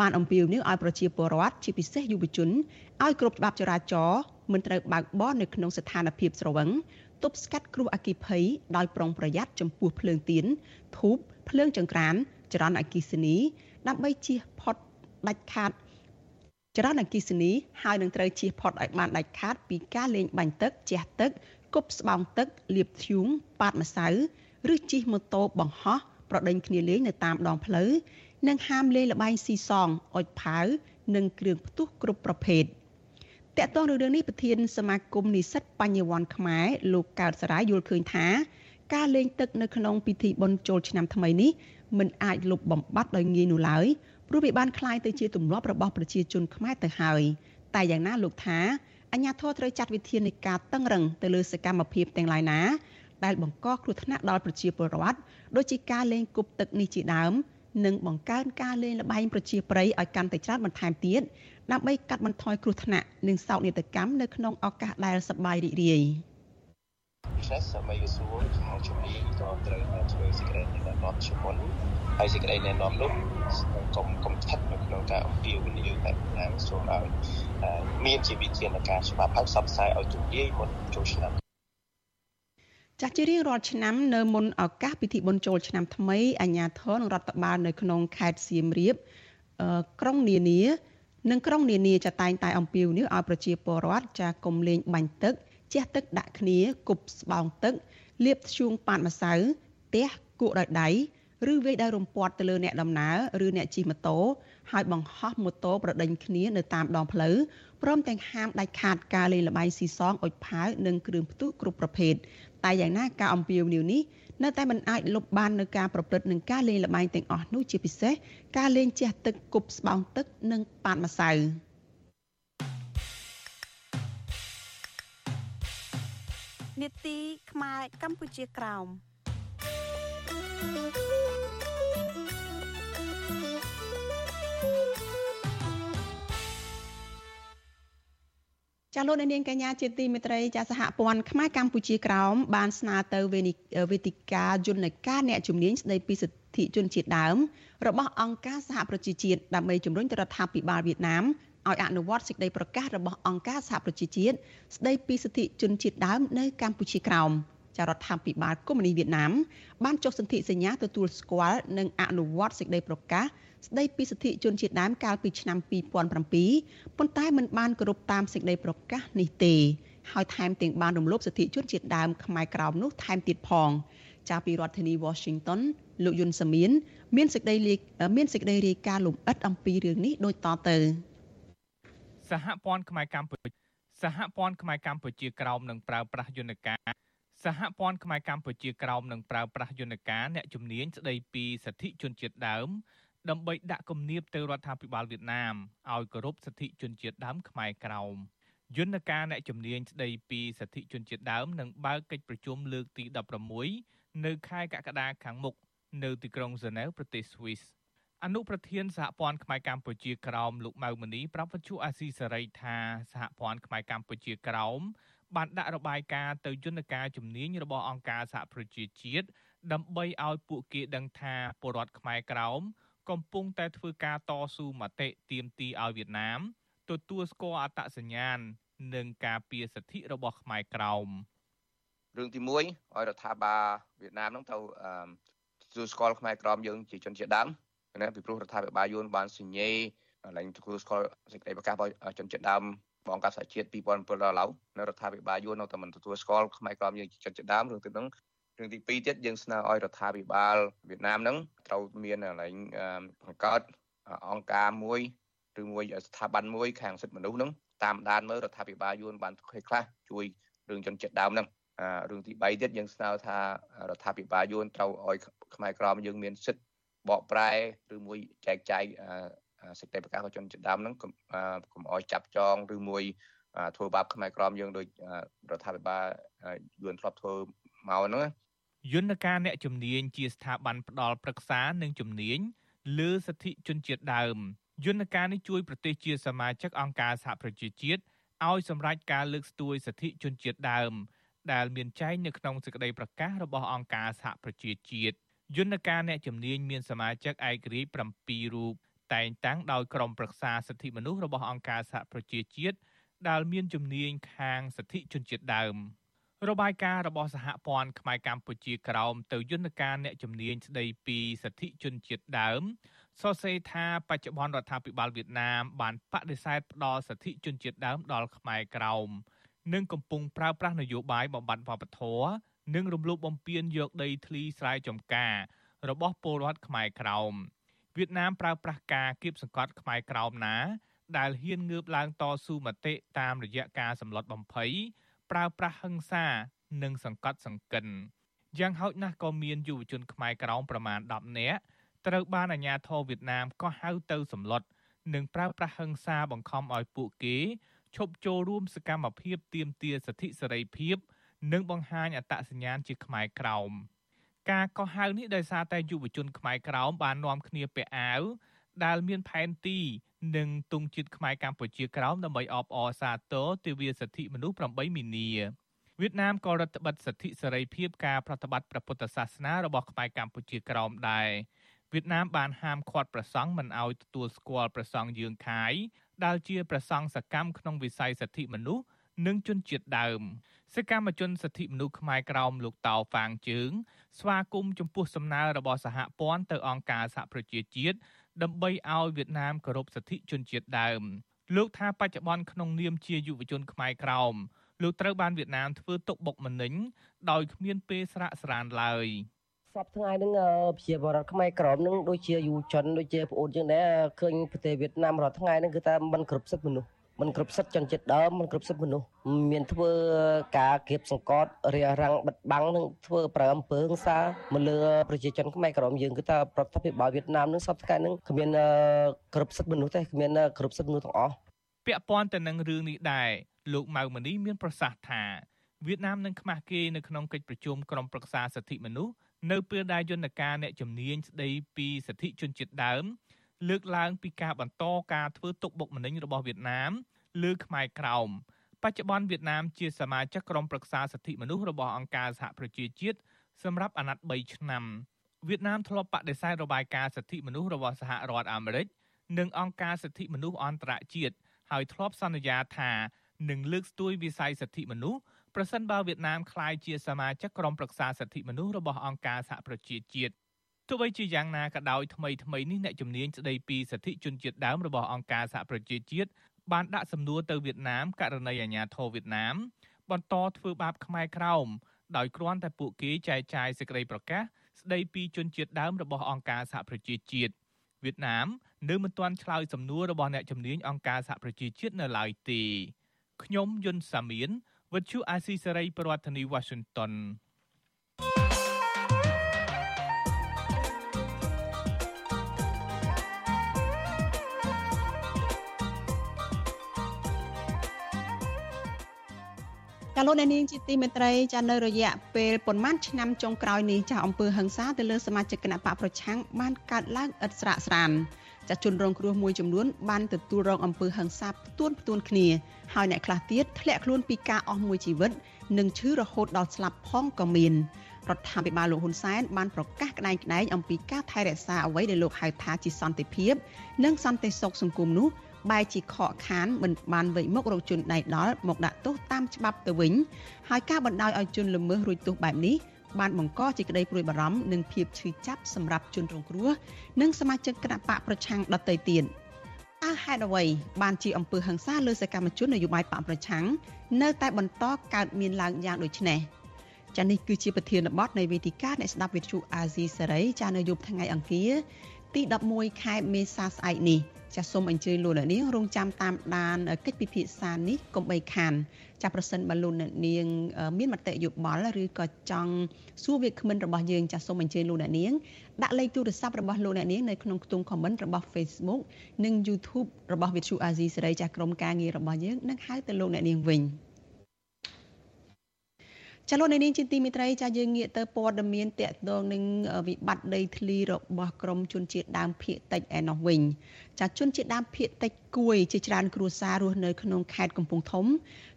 Speaker 1: បានអំពាវនាវឲ្យប្រជាពលរដ្ឋជាពិសេសយុវជនឲ្យគ្រប់ច្បាប់ចរាចរណ៍មិនត្រូវបើកបរនៅក្នុងស្ថានភាពស្រវឹង ទប់ស្កាត់គ្រោះអគ្គិភ័យដោយប្រុងប្រយ័ត្នចំពោះភ្លើងទៀនធូបភ្លើងចង្ក្រានចរន្តអគ្គិសនី ដើម្បីជៀសផុតដាច់ខាតចរន្តអគ្គិសនីហើយនឹងត្រូវជៀសផុតឲ្យបានដាច់ខាត ពីការលេងបាញ់ទឹកជះទឹកគប់ស្បោងទឹកលាបធ្យូងប៉ាតម្សៅឬជិះម៉ូតូបង្ហោះប្រដេញគ្នាលេងនៅតាមដងផ្លូវនិងហាមលេងល្បែងស៊ីសងអុចផាវនិងគ្រឿងផ្ទុះគ្រប់ប្រភេទ តកតងរឿងនេះប្រធានសមាគមនិស្សិតបញ្ញវន្តខ្មែរលោកកើតសរាយយល់ឃើញថា ការលេងទឹកនៅក្នុងពិធីបុណ្យចូលឆ្នាំថ្មីនេះមិនអាចលុបបំបាត់ដោយងាយនោះឡើយព្រោះវាបានคล้ายទៅជាទម្លាប់របស់ប្រជាជនខ្មែរទៅហើយតែយ៉ាងណាលោកថាអញ្ញាធរត្រូវចាត់វិធាននៃការតឹងរឹងទៅលើសកម្មភាពទាំងឡាយណាដែលបង្កគ្រោះថ្នាក់ដល់ប្រជាពលរដ្ឋដូចជាការលេងគប់ទឹកនេះជាដើមនិងបង្កើនការលេងល្បែងប្រជាប្រិយឲ្យកាន់តែច្រើនបន្ថែមទៀត ដើម្បីកាត់បន្ថយគ្រោះថ្នាក់និងសោកនាដកម្មនៅក្នុងឱកាសដែលសប្បាយរីករាយ
Speaker 12: ពិសេសសម័យសួរខាងជំនាញក៏ត្រូវធ្វើសេចក្តីណែនាំជាមុនហើយសេចក្តីណែនាំនោះកុំកុំស្ថិតនៅក្នុងការអំពាវនាវតែម្យ៉ាងសូមឲ្យមានជាវិធានការច្បាប់ហើយផ្សព្វផ្សាយឲ្យទូលាយមុនចូលឆ្នាំ
Speaker 1: ចាស់ជារៀងរាល់ឆ្នាំនៅមុនឱកាសពិធីបុណ្យចូលឆ្នាំថ្មីអាជ្ញាធរនិងរដ្ឋបាលនៅក្នុងខេត្តសៀមរាបក្រុងនានា និងក្រុងនានាចាតែងតែអំពាវនាវឲ្យប្រជាពលរដ្ឋចាកុំលេងបាញ់ទឹកជះទឹកដាក់គ្នាគប់ស្បោងទឹកលាបធ្យូងប៉ាតម្សៅទះគក់ដោយដៃឬវាយដោយរំពាត់ទៅលើអ្នកដំណើរឬអ្នកជិះម៉ូតូហើយបង្ហោះម៉ូតូប្រដេញគ្នានៅតាមដងផ្លូវព្រមទាំងហាមដាច់ខាតការលេងល្បែងស៊ីសងអុចផាវនិងគ្រឿងផ្ទុះគ្រប់ប្រភេទតែយ៉ាងណាការអំពាវនាវនេះ នៅតែមិនអាចលុបបាននៅការប្រព្រឹត្តនឹងការលេងល្បែងទាំងអស់នោះជាពិសេសការលេងជះទឹកគប់ស្បោងទឹកនិងប៉ាតម្សៅ
Speaker 13: នេតិខ្មែរកម្ពុជាក្រោម
Speaker 1: ចាលោកនាងកញ្ញាជាទីមេត្រីចាសហព័ន្ធខ្មែរកម្ពុជាក្រោមបានស្នើទៅវេទិកាយន្តការអ្នកជំនាញស្ដីពីសិទ្ធិជនជាតិដើម របស់អង្គការសហប្រជាជាតិដើម្បីជំរុញទៅរដ្ឋាភិបាលវៀតណាមឲ្យអនុវត្តសេចក្តីប្រកាសរបស់អង្គការសហប្រជាជាតិស្ដីពីសិទ្ធិជនជាតិដើមនៅកម្ពុជាក្រោមចារដ្ឋាភិបាលកុម្មុយនីសវៀតណាមបានចុះសន្ធិសញ្ញាទទួលស្គាល់និងអនុវត្តសេចក្តីប្រកាស ស្ដីពីសិទ្ធិជនជាតិដើមកាលពីឆ្នាំ2007ប៉ុន្តែមិនបានគោរពតាមសេចក្តីប្រកាសនេះទេហើយថែមទាំងបានរំលោភសិទ្ធិជនជាតិដើមខ្មែរក្រោមនោះថែមទៀតផងចាពីរដ្ឋធានី Washington លោកយុនសាមៀនមានសេចក្តីមានសេចក្តីរាយការណ៍លម្អិតអំពីរឿងនេះដូចតទៅ
Speaker 14: សហព័ន្ធខ្មែរកម្ពុជាសហព័ន្ធខ្មែរកម្ពុជាក្រោមនឹងប្រើប្រាស់យន្តការសហព័ន្ធខ្មែរកម្ពុជាក្រោមនឹងប្រើប្រាស់យន្តការអ្នកជំនាញស្ដីពីសិទ្ធិជនជាតិដើម ដើម្បីដាក់គំនាបទៅរដ្ឋាភិបាលវៀតណាមឲ្យគោរពសិទ្ធិជនជាតិដើមខ្មែរក្រោមយន្តការអ្នកជំនាញស្ដីពីសិទ្ធិជនជាតិដើមនឹងបើកកិច្ចប្រជុំលើកទី16នៅខែកក្កដាខាងមុខនៅទីក្រុងហ្សឺណែវប្រទេសស្វីសអនុប្រធានសហព័ន្ធខ្មែរកម្ពុជាក្រោមលោកម៉ៅមនីប្រាប់វិទ្យុអាស៊ីសេរីថាសហព័ន្ធខ្មែរកម្ពុជាក្រោមបានដាក់របាយការណ៍ទៅយន្តការជំនាញរបស់អង្គការសហប្រជាជាតិដើម្បីឲ្យពួកគេដឹងថាពលរដ្ឋខ្មែរក្រោម កំពុងតែធ្វើការតស៊ូមតិទាមទារឲ្យវៀតណាមទទួលស្គាល់អត្តសញ្ញាណនិងការពារសិទ្ធិរបស់ខ្មែរក្រោម
Speaker 15: រឿងទី1ឲ្យរដ្ឋាភិបាលវៀតណាមនឹងទៅទទួលស្គាល់ខ្មែរក្រមយើងជាជនជាតិដើមណាពីព្រោះរដ្ឋាភិបាលយួនបានសញ្ញេឡើងទទួលស្គាល់សេចក្តីប្រកាសរបស់ជនជាតិដើមបងកាសជាតិ2007ដល់ឡៅនៅរដ្ឋាភិបាលយួននៅតែមិនទទួលស្គាល់ខ្មែរក្រមយើងជាជនជាតិដើមរឿងទីហ្នឹង រឿងទី2ទៀតយើងស្នើឲ្យរដ្ឋាភិបាលវៀតណាមហ្នឹងត្រូវមានកន្លែងបង្កើតអង្គការមួយឬមួយស្ថាប័នមួយខាងសិទ្ធិមនុស្សហ្នឹងតាមដានមើលរដ្ឋាភិបាលយួនបានធ្វើខ្លះជួយរឿងជនជាតិដើមហ្នឹងរឿងទី3ទៀតយើងស្នើថារដ្ឋាភិបាលយួនត្រូវឲ្យខ្មែរក្រមយើងមានសិទ្ធិបកប្រែឬមួយចែកចាយសេចក្តីប្រកាសរបស់ជនជាតិដើមហ្នឹងកុំឲ្យចាប់ចងឬមួយធ្វើបាបខ្មែរក្រមយើងដោយរដ្ឋាភិបាលយួនធ្លាប់ធ្វើ មកហ្នឹង
Speaker 14: យន្តការអ្នកជំនាញជាស្ថាប័នផ្ដល់ប្រឹក្សានិងជំនាញលើសិទ្ធិជនជាតិដើមយន្តការនេះជួយប្រទេសជាសមាជិកអង្គការសហប្រជាជាតិឲ្យសម្រេចការលើកស្ទួយសិទ្ធិជនជាតិដើម ដែលមានចែងនៅក្នុងសេចក្តីប្រកាសរបស់អង្គការសហប្រជាជាតិយន្តការអ្នកជំនាញមានសមាជិកឯករាជ្យ7រូបតែងតាំងដោយក្រុមប្រឹក្សាសិទ្ធិមនុស្សរបស់អង្គការសហប្រជាជាតិដែលមានជំនាញខាងសិទ្ធិជនជាតិដើម របាយការណ៍របស់សហព័ន្ធខ្មែរកម្ពុជាក្រោមទៅយន្តការអ្នកជំនាញស្ដីពីសិទ្ធិជនជាតិដើមសរសេរថាបច្ចុប្បន្នរដ្ឋាភិបាលវៀតណាមបានបដិសេធផ្ដល់សិទ្ធិជនជាតិដើមដល់ខ្មែរក្រោមនិងកំពុងប្រើប្រាស់នយោបាយបំបត្តិវប្បធម៌និងរំលោភបំពានយកដីធ្លីស្រែចម្ការរបស់ពលរដ្ឋខ្មែរក្រោមវៀតណាមប្រើប្រាស់ការគៀបសង្កត់ខ្មែរក្រោមណា ដែលហ៊ានងើបឡើងតស៊ូមតិតាមរយៈការសម្លុតបំភ័យ ប្រើប្រាស់ហិង្សា និងសង្កត់សង្កិនយ៉ាងហោចណាស់ក៏មានយុវជនខ្មែរក្រោមប្រមាណ10នាក់ត្រូវបានអាជ្ញាធរវៀតណាមកោះហៅទៅសម្លុតនិងប្រើប្រាស់ហិង្សាបង្ខំឲ្យពួកគេឈប់ចូលរួមសកម្មភាពទាមទារសិទ្ធិសេរីភាព និងបង្ហាញអត្តសញ្ញាណជាខ្មែរក្រោមការកោះហៅនេះដោយសារតែយុវជនខ្មែរក្រោមបាននាំគ្នាពាក់អាវ ដែលមានផែនទីនិងទង់ជាតិខ្មែរកម្ពុជាក្រោមដើម្បីអបអរសាទរទិវាសិទ្ធិមនុស្ស8មីនាវៀតណាមក៏រដ្ឋបិទសិទ្ធិសេរីភាពការប្រតិបត្តិព្រះពុទ្ធសាសនារបស់ខ្មែរកម្ពុជាក្រោមដែរវៀតណាមបានហាមឃាត់ព្រះសង្ឃមិនឲ្យទទួលស្គាល់ព្រះសង្ឃយើងខាយដែលជាព្រះសង្ឃសកម្មក្នុងវិស័យសិទ្ធិមនុស្សនិងជនជាតិដើមសកម្មជនសិទ្ធិមនុស្សខ្មែរក្រោមលោកតៅហ្វាងជើងស្វាគមន៍ចំពោះសំណើរបស់សហព័ន្ធទៅអង្គការសហប្រជាជាតិ ដើម្បីឲ្យវៀតណាមគោរពសិទ្ធិជនជាតិដើមលោកថាបច្ចុប្បន្នក្នុងនាមជាយុវជនខ្មែរក្រោមលោកត្រូវបានវៀតណាមធ្វើទុកបុកម្នេញដោយគ្មានពេលស្រាកស្រានឡើយ
Speaker 16: សពថ្ងៃហ្នឹងប្រជាពលរដ្ឋខ្មែរក្រមហ្នឹងដូចជាយុវជនដូចជាប្អូនយើងដែរឃើញប្រទេសវៀតណាមរាល់ថ្ងៃហ្នឹងគឺថាมันគ្រប់សិទ្ធិមនុស្ស មិនគ្រប់សិទ្ធិជនជាតិដើមមិនគ្រប់សិទ្ធិមនុស្សមានធ្វើការគៀបសង្កត់រារាំងបិទបាំងនិងធ្វើប្រើអំពើហិង្សាមកលើប្រជាជនខ្មែរក្រមយើងគឺថារដ្ឋាភិបាលវៀតណាមនឹងសពថ្ងៃនឹងគ្មានគ្រប់សិទ្ធិមនុស្សទេគ្មានគ្រប់សិទ្ធិមនុស្សទាំងអស់
Speaker 14: ពាក់ព័ន្ធទៅនឹងរឿងនេះដែរលោកម៉ៅមនីមានប្រសាសន៍ថាវៀតណាមនឹងខ្មាស់គេនៅក្នុងកិច្ចប្រជុំក្រុមប្រឹក្សាសិទ្ធិមនុស្សនៅពេលដែលយន្តការអ្នកជំនាញស្ដីពីសិទ្ធិជនជាតិដើម លើកឡើងពីការបន្តការធ្វើទុកបុកម្នេញរបស់វៀតណាមលើខ្មែរក្រោមបច្ចុប្បន្នវៀតណាមជាសមាជិកក្រុមប្រឹក្សាសិទ្ធិមនុស្សរបស់អង្គការសហប្រជាជាតិសម្រាប់អាណត្តិ3ឆ្នាំវៀតណាមធ្លាប់បដិសេធរបាយការណ៍សិទ្ធិមនុស្សរបស់សហរដ្ឋអាមេរិកនិងអង្គការសិទ្ធិមនុស្សអន្តរជាតិហើយធ្លាប់សន្យាថានឹងលើកស្ទួយវិស័យសិទ្ធិមនុស្សប្រសិនបើវៀតណាមក្លាយជាសមាជិកក្រុមប្រឹក្សាសិទ្ធិមនុស្សរបស់អង្គការសហប្រជាជាតិ ទោះបីជាយ៉ាងណាក៏ដោយថ្មីថ្មីនេះអ្នកជំនាញស្ដីពីសិទ្ធិជនជាតិដើមរបស់អង្គការសហប្រជាជាតិបានដាក់សំណួរទៅវៀតណាមករណីអាញាធរវៀតណាម បន្តធ្វើបាបខ្មែរក្រោមដោយគ្រាន់តែពួកគេចែកចាយសេចក្តីប្រកាសស្ដីពីជនជាតិដើមរបស់អង្គការសហប្រជាជាតិវៀតណាមនៅមិនទាន់ឆ្លើយសំណួររបស់អ្នកជំនាញអង្គការសហប្រជាជាតិនៅឡើយទេខ្ញុំយុនសាមៀនវិទ្យុអាស៊ីសេរីប្រធានាធិបតី Washington
Speaker 1: ចាលោកអ្នកនាងជាទីមេត្រីចានៅរយៈពេលប្រមាណឆ្នាំចុងក្រោយនេះចាអង្គើហឹង្សាទៅលើសមាជិកគណៈបកប្រឆាំងបានកើតឡើងឥតស្រាកស្រានចាជនរងគ្រោះមួយចំនួនបានទទួលរងអំពើហិង្សាផ្ទួនផ្ទួនគ្នាហើយអ្នកខ្លះទៀតធ្លាក់ខ្លួនពីការអស់មួយជីវិត និងឈឺរហូតដល់ស្លាប់ផងក៏មានរដ្ឋាភិបាលលោកហ៊ុនសែនបានប្រកាសក្តែងក្តែងអំពីការថែរក្សាអ្វីដែលលោកហៅថាជាសន្តិភាព និងសន្តិសុខសង្គមនោះ បែរជាខកខានមិនបានវិមុខរកជនដៃដល់មកដាក់ទោសតាមច្បាប់ទៅវិញហើយការបណ្ដោយឲ្យជនល្មើសរួចទោសបែបនេះបានបង្កជាក្តីព្រួយបារម្ភនិងភាពឈឺចាប់សម្រាប់ជនរងគ្រោះនិងសមាជិកគណៈបកប្រឆាំងដទៃទៀតតើហេតុអ្វីបានជាអំពើហិង្សាលើសកម្មជននយោបាយបកប្រឆាំងនៅតែបន្តកើតមានឡើងយ៉ាងដូចនេះចានេះគឺជាប្រធានបទនៃវេទិកាអ្នកស្ដាប់វិទ្យុអាស៊ីសេរីចានៅយប់ថ្ងៃអង្គារទី11ខែមេសាស្អែកនេះ ចាសសូមអញ្ជើញលោកអ្នកនាងរងចាំតាមដានកិច្ចពិភាក្សានេះកុំបីខានចាសប្រសិនបើលោកអ្នកនាង មានមតិយោបល់ឬក៏ចង់សួរវាគ្មិនរបស់យើងចាសសូមអញ្ជើញលោកអ្នកនាងដាក់លេខទូរស័ព្ទរបស់លោកអ្នកនាងនៅក្នុងខ្ទង់ comment របស់ Facebook និង YouTube របស់ Vithu Azizi សេរីចាសក្រុមការងាររបស់យើងនឹងហៅទៅលោកអ្នកនាងវិញ ចាលោកនាងជាទីមិត្តរីចាយើងងាកទៅព័ត៌មានតកតងនឹងវិបត្តិដីធ្លីរបស់ក្រមជនជាតិដើមភៀកតិចឯណោះវិញចាជនជាតិដើមភៀកតិចគួយជាច្រើនគ្រួសាររស់នៅក្នុងខេត្តកំពង់ធំ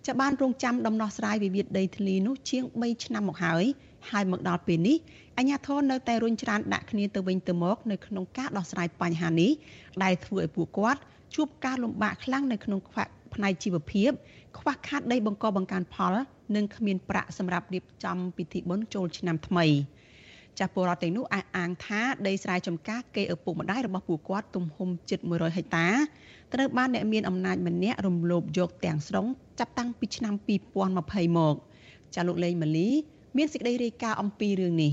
Speaker 1: ចាបានរងចាំដំណោះស្រាយវិវាទដីធ្លីនោះជាង3ឆ្នាំមកហើយហើយមកដល់ពេលនេះអាជ្ញាធរនៅតែរុញច្រានដាក់គ្នាទៅវិញទៅមកនៅក្នុងការដោះស្រាយបញ្ហានេះដែលធ្វើឲ្យពួកគាត់ជួបការលំបាកខ្លាំងនៅក្នុងផ្នែកជីវភាពខ្វះខាតដីបង្កបង្កើនផល និងគ្មានប្រាក់សម្រាប់រៀបចំពិធីបុណ្យចូលឆ្នាំថ្មីចាស់ពលរដ្ឋទាំងនោះអះអាងថាដីស្រែចម្ការគេឪពុកម្ដាយរបស់ពួកគាត់ទំហំជិត100ហិកតាត្រូវបានអ្នកមានអំណាចម្នាក់រំលោភយកទាំងស្រុងចាប់តាំងពីឆ្នាំ2020មកចាលោកលេងម៉ាលី មានសេចក្តីរាយការណ៍អំពីរឿងនេះ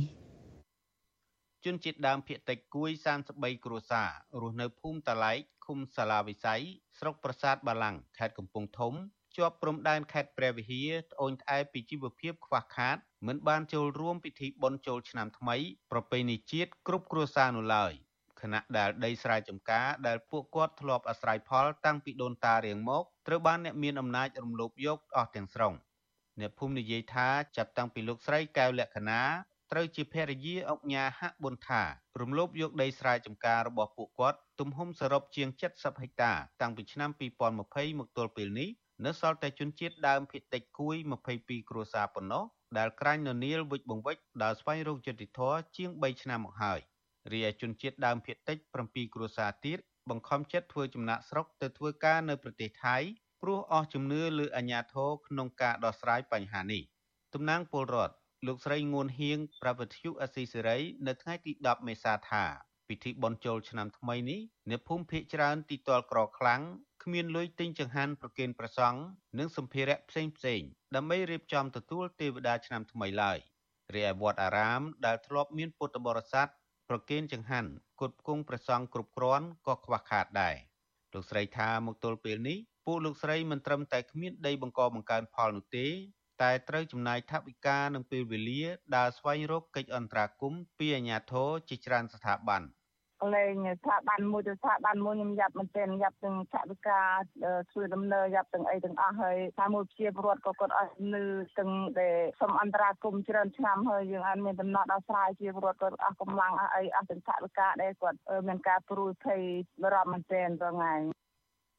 Speaker 17: ជនជាតិដើមភាគតិចគួយ33គ្រួសាររស់នៅភូមិតាឡែកឃុំសាឡាវិស័យស្រុកប្រាសាទបាឡាំងខេត្តកំពង់ធំ ជាប់ព្រំដែនខេត្តព្រះវិហារត្អូញត្អែពីជីវភាពខ្វះខាតមិនបានចូលរួមពិធីបុណ្យចូលឆ្នាំថ្មី ប្រពៃណីជាតិគ្រប់គ្រួសារនោះឡើយខណៈដែលដីស្រែចម្ការដែលពួកគាត់ធ្លាប់អាស្រ័យផលតាំងពីដូនតារៀងមកត្រូវបានអ្នកមានអំណាចរំលោភយកអស់ទាំងស្រុងអ្នកភូមិនិយាយថាចាប់តាំងពីលោកស្រីកែវលក្ខណាត្រូវជាភរិយាអុកញ៉ាហាក់ប៊ុនថារំលោភយកដីស្រែចម្ការរបស់ពួកគាត់ទំហំសរុបជាង70ហិកតា តាំងពីឆ្នាំ2020មកទល់ពេលនេះ នៅសល់តែជនជាតិដើមភាគតិចគួយ22គ្រួសារប៉ុណ្ណោះដែលក្រាញ់ននៀលវិចបង្វិចដើរស្វែងរកយុត្តិធម៌ជាង3ឆ្នាំមកហើយរីឯជនជាតិដើមភាគតិច7គ្រួសារទៀតបង្ខំចិត្តធ្វើចំណាក់ស្រុកទៅធ្វើការនៅប្រទេសថៃព្រោះអស់ជំនឿលើអាញាធរក្នុងការដោះស្រាយបញ្ហានេះតំណាងពលរដ្ឋលោកស្រីងួនហៀងប្រពន្ធយុអស៊ីសេរី នៅថ្ងៃទី10មេសាថា ពិធីបុណ្យចូលឆ្នាំថ្មីនេះអ្នកភូមិភៀកច្រើនទីតលក្រខ្លាំងគ្មានលុយទិញចង្ហាន់ប្រគេនព្រះសង្ឃនិងសម្ភារៈផ្សេងផ្សេងដើម្បីរៀបចំទទួលទេវតាឆ្នាំថ្មីឡើយរីឯវត្តអារាមដែលធ្លាប់មានពុទ្ធបរិស័ទប្រគេនចង្ហាន់គុតគង់ព្រះសង្ឃគ្រប់គ្រាន់ក៏ខ្វះខាតដែរលោកស្រីថាមកទល់ពេលនេះពួកលោកស្រីមិនត្រឹមតែគ្មានដីបង្កបង្កើនផលនោះទេតែត្រូវចំណាយថវិកានិងពេលវេលាដើរស្វែងរកកិច្ចអន្តរាគមន៍ពីអាជ្ញាធរជាច្រើនស្ថាប័ន។
Speaker 18: លេងស្ថាប័នមួយទៅស្ថាប័នមួយខ្ញុំយ៉ាប់មែនទែនយ៉ាប់ទាំងឆវិកាធ្វើដំណើរយ៉ាប់ទាំងអីទាំងអស់ហើយតាមមួយជាពលរដ្ឋក៏គាត់អស់លឺទាំងដែលសុំអន្តរាគមច្រើនឆ្នាំហើយយើងអត់មានដំណោះដោះស្រាយជាពលរដ្ឋគាត់អស់កម្លាំងអស់អីអស់ទាំងឆវិកាដែលគាត់មានការព្រួយភ័យបារម្ភមែនទែនរាល់ថ្ងៃ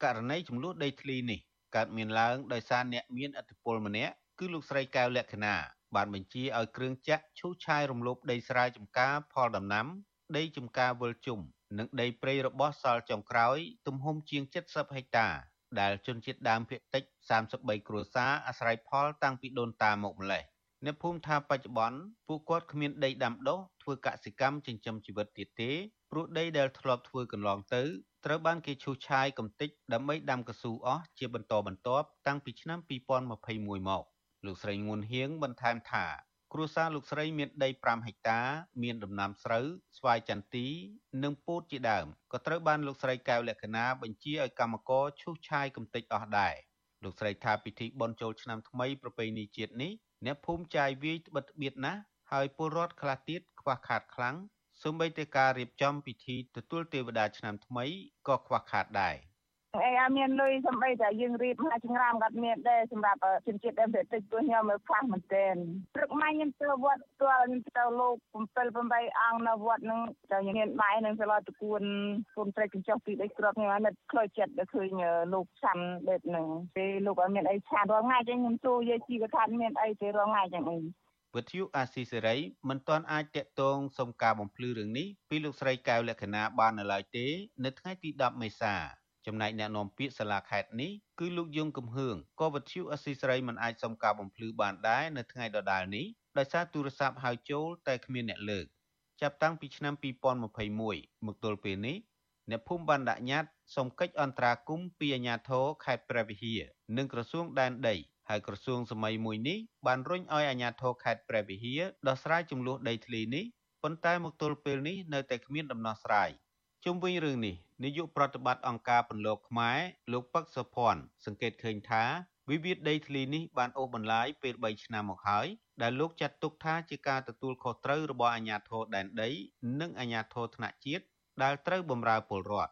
Speaker 17: ករណីចំនួនដីធ្លីនេះកើតមានឡើងដោយសារអ្នកមានអធិបុលម្នាក់គឺលោកស្រីកែវលក្ខណាបានបញ្ជាឲ្យគ្រឿងចាក់ឈូសឆាយរំលោភដីស្រែចម្ការផលដំណាំ ដីចំការវិលជុំនិងដីព្រៃរបស់សល់ចុងក្រោយ ទំហំជាង70ហិកតា ដែលជនជាតិដើមភាគតិច33គ្រួសារអាស្រ័យផលតាំងពីដូនតាមកម្លេះអ្នកភូមិថាបច្ចុប្បន្នពួកគាត់គ្មានដីដាំដុះធ្វើកសិកម្មចិញ្ចឹមជីវិតទៀតទេព្រោះដីដែលធ្លាប់ធ្វើកន្លងទៅត្រូវបានគេឈូសឆាយកំទេចដើម្បីដាំកស៊ូអស់ជាបន្តបន្ទាប់តាំងពីឆ្នាំ2021មកលោកស្រីងួនហៀងបន្ថែមថា គ្រួសារលោកស្រីមានដី5ហិកតា មានដំណាំស្រូវស្វាយចន្ទី និងពោតជាដើមក៏ត្រូវបានលោកស្រីកែវលក្ខណាបញ្ជាឲ្យកម្មករឈូសឆាយកំទេចអស់ដែរលោកស្រីថាពិធីបុណ្យចូលឆ្នាំថ្មីប្រពៃណីជាតិនេះអ្នកភូមិចាយវាយត្បិតត្បៀតណាស់ហើយពលរដ្ឋខ្លះទៀតខ្វះខាតខ្លាំងសូម្បីតែការរៀបចំពិធីទទួលទេវតាឆ្នាំថ្មីក៏ខ្វះខាតដែរ។
Speaker 18: អីអត់មានលុយសំបីតែយើងរៀបមកចង្រាមក៏មានដែរសម្រាប់ជនជាតិដើមភាគតិចព្រោះខ្ញុំមើលខ្លះមែនទែនព្រឹកម៉ាញ់ខ្ញុំទៅវត្តផ្ទាល់ខ្ញុំទៅលោក7 8អង្គនៅវត្តហ្នឹងតែខ្ញុំមានបាយនឹងស្លោតគួនគុំត្រេកកញ្ចុះពីដីក្របខ្ញុំអត់ខ្លោចចិត្តដល់ឃើញលោកឆាន់បែបហ្នឹងពេលលោកអត់មានអីឆានរាល់ថ្ងៃចឹងខ្ញុំទូយាយជីក៏ថាមានអីទេរាល់ថ្ងៃចឹងអី
Speaker 17: វិទ្យុអាស៊ីសេរីមិនទាន់អាចតាក់ទងសុំការបំភ្លឺរឿងនេះពីលោកស្រីកែវលក្ខណាបាននៅឡើយទេ នៅថ្ងៃទី10មេសា ចំណែកអ្នកនាំពាក្យសាលាខេត្តនេះគឺលោកយងកំហឿងក៏វិទ្យុអស៊ីសេរីមិនអាចសុំការបំភ្លឺបានដែរនៅថ្ងៃដដែលនេះដោយសារទូរស័ព្ទហៅចូលតែគ្មានអ្នកលើកចាប់តាំងពីឆ្នាំ2021មកទល់ពេលនេះអ្នកភូមិបានដាក់ញត្តិសុំកិច្ចអន្តរាគមន៍ពីអាជ្ញាធរខេត្តព្រះវិហារនិងក្រសួងដែនដីហើយក្រសួងសម័យមួយនេះបានរុញឲ្យអាជ្ញាធរខេត្តព្រះវិហារដោះស្រាយចំនួនដីធ្លីនេះប៉ុន្តែមកទល់ពេលនេះនៅតែគ្មានដំណោះស្រាយ ជុំវិញរឿងនេះនាយកប្រតិបត្តិអង្គការពន្លកខ្មែរលោកពឹកសុភ័ណ្ឌសង្កេតឃើញថាវិវាទដីធ្លីនេះបានអូសបន្លាយពេល3ឆ្នាំមកហើយដែលលោកចាត់ទុកថាជាការទទួលខុសត្រូវរបស់អាជ្ញាធរដែនដី និងអាជ្ញាធរថ្នាក់ជាតិដែលត្រូវបម្រើពលរដ្ឋ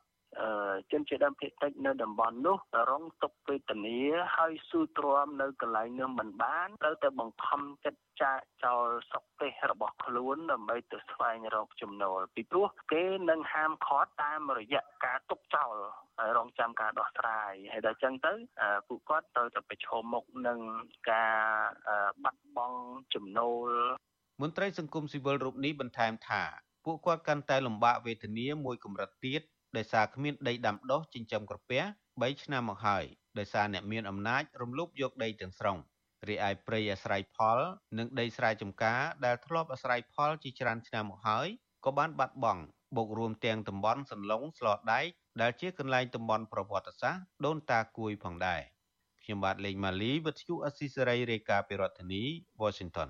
Speaker 19: ជនជាតិដើមភាគតិចនៅតំបន់នោះរងទុក្ខវេទនាហើយស៊ូទ្រាំនៅកន្លែងនោះមិនបានត្រូវតែបង្ខំចិត្តចាកចោលសុខទេសរបស់ខ្លួនដើម្បីទៅស្វែងរកចំណូលពីព្រោះគេនឹងហាមឃាត់តាមរយៈការទុកចោលហើយរងចាំការដោះស្រាយហើយដល់ចឹងទៅពួកគាត់ត្រូវតែប្រឈមមុខនឹងការបាត់បង់ចំណូល
Speaker 17: មន្ត្រីសង្គមស៊ីវិលរូបនេះបន្ថែមថាពួកគាត់កាន់តែលំបាកវេទនាមួយកម្រិតទៀត ដោយសារគ្មានដីដាំដុះចិញ្ចឹមក្រពះ3ឆ្នាំមកហើយដោយសារអ្នកមានអំណាចរំលោភយកដីទាំងស្រុងរីឯព្រៃអាស្រ័យផល និងដីស្រែចម្ការដែលធ្លាប់អាស្រ័យផលជាច្រើនឆ្នាំមកហើយក៏បានបាត់បង់បូករួមទាំងតំបន់សន្លងស្លដែកដែលជាកន្លែងតំបន់ប្រវត្តិសាស្ត្រដូនតាគួយផងដែរខ្ញុំបាទលេងម៉ាលីវិទ្យុអស៊ីសេរីរាយការណ៍ពីរដ្ឋធានី Washington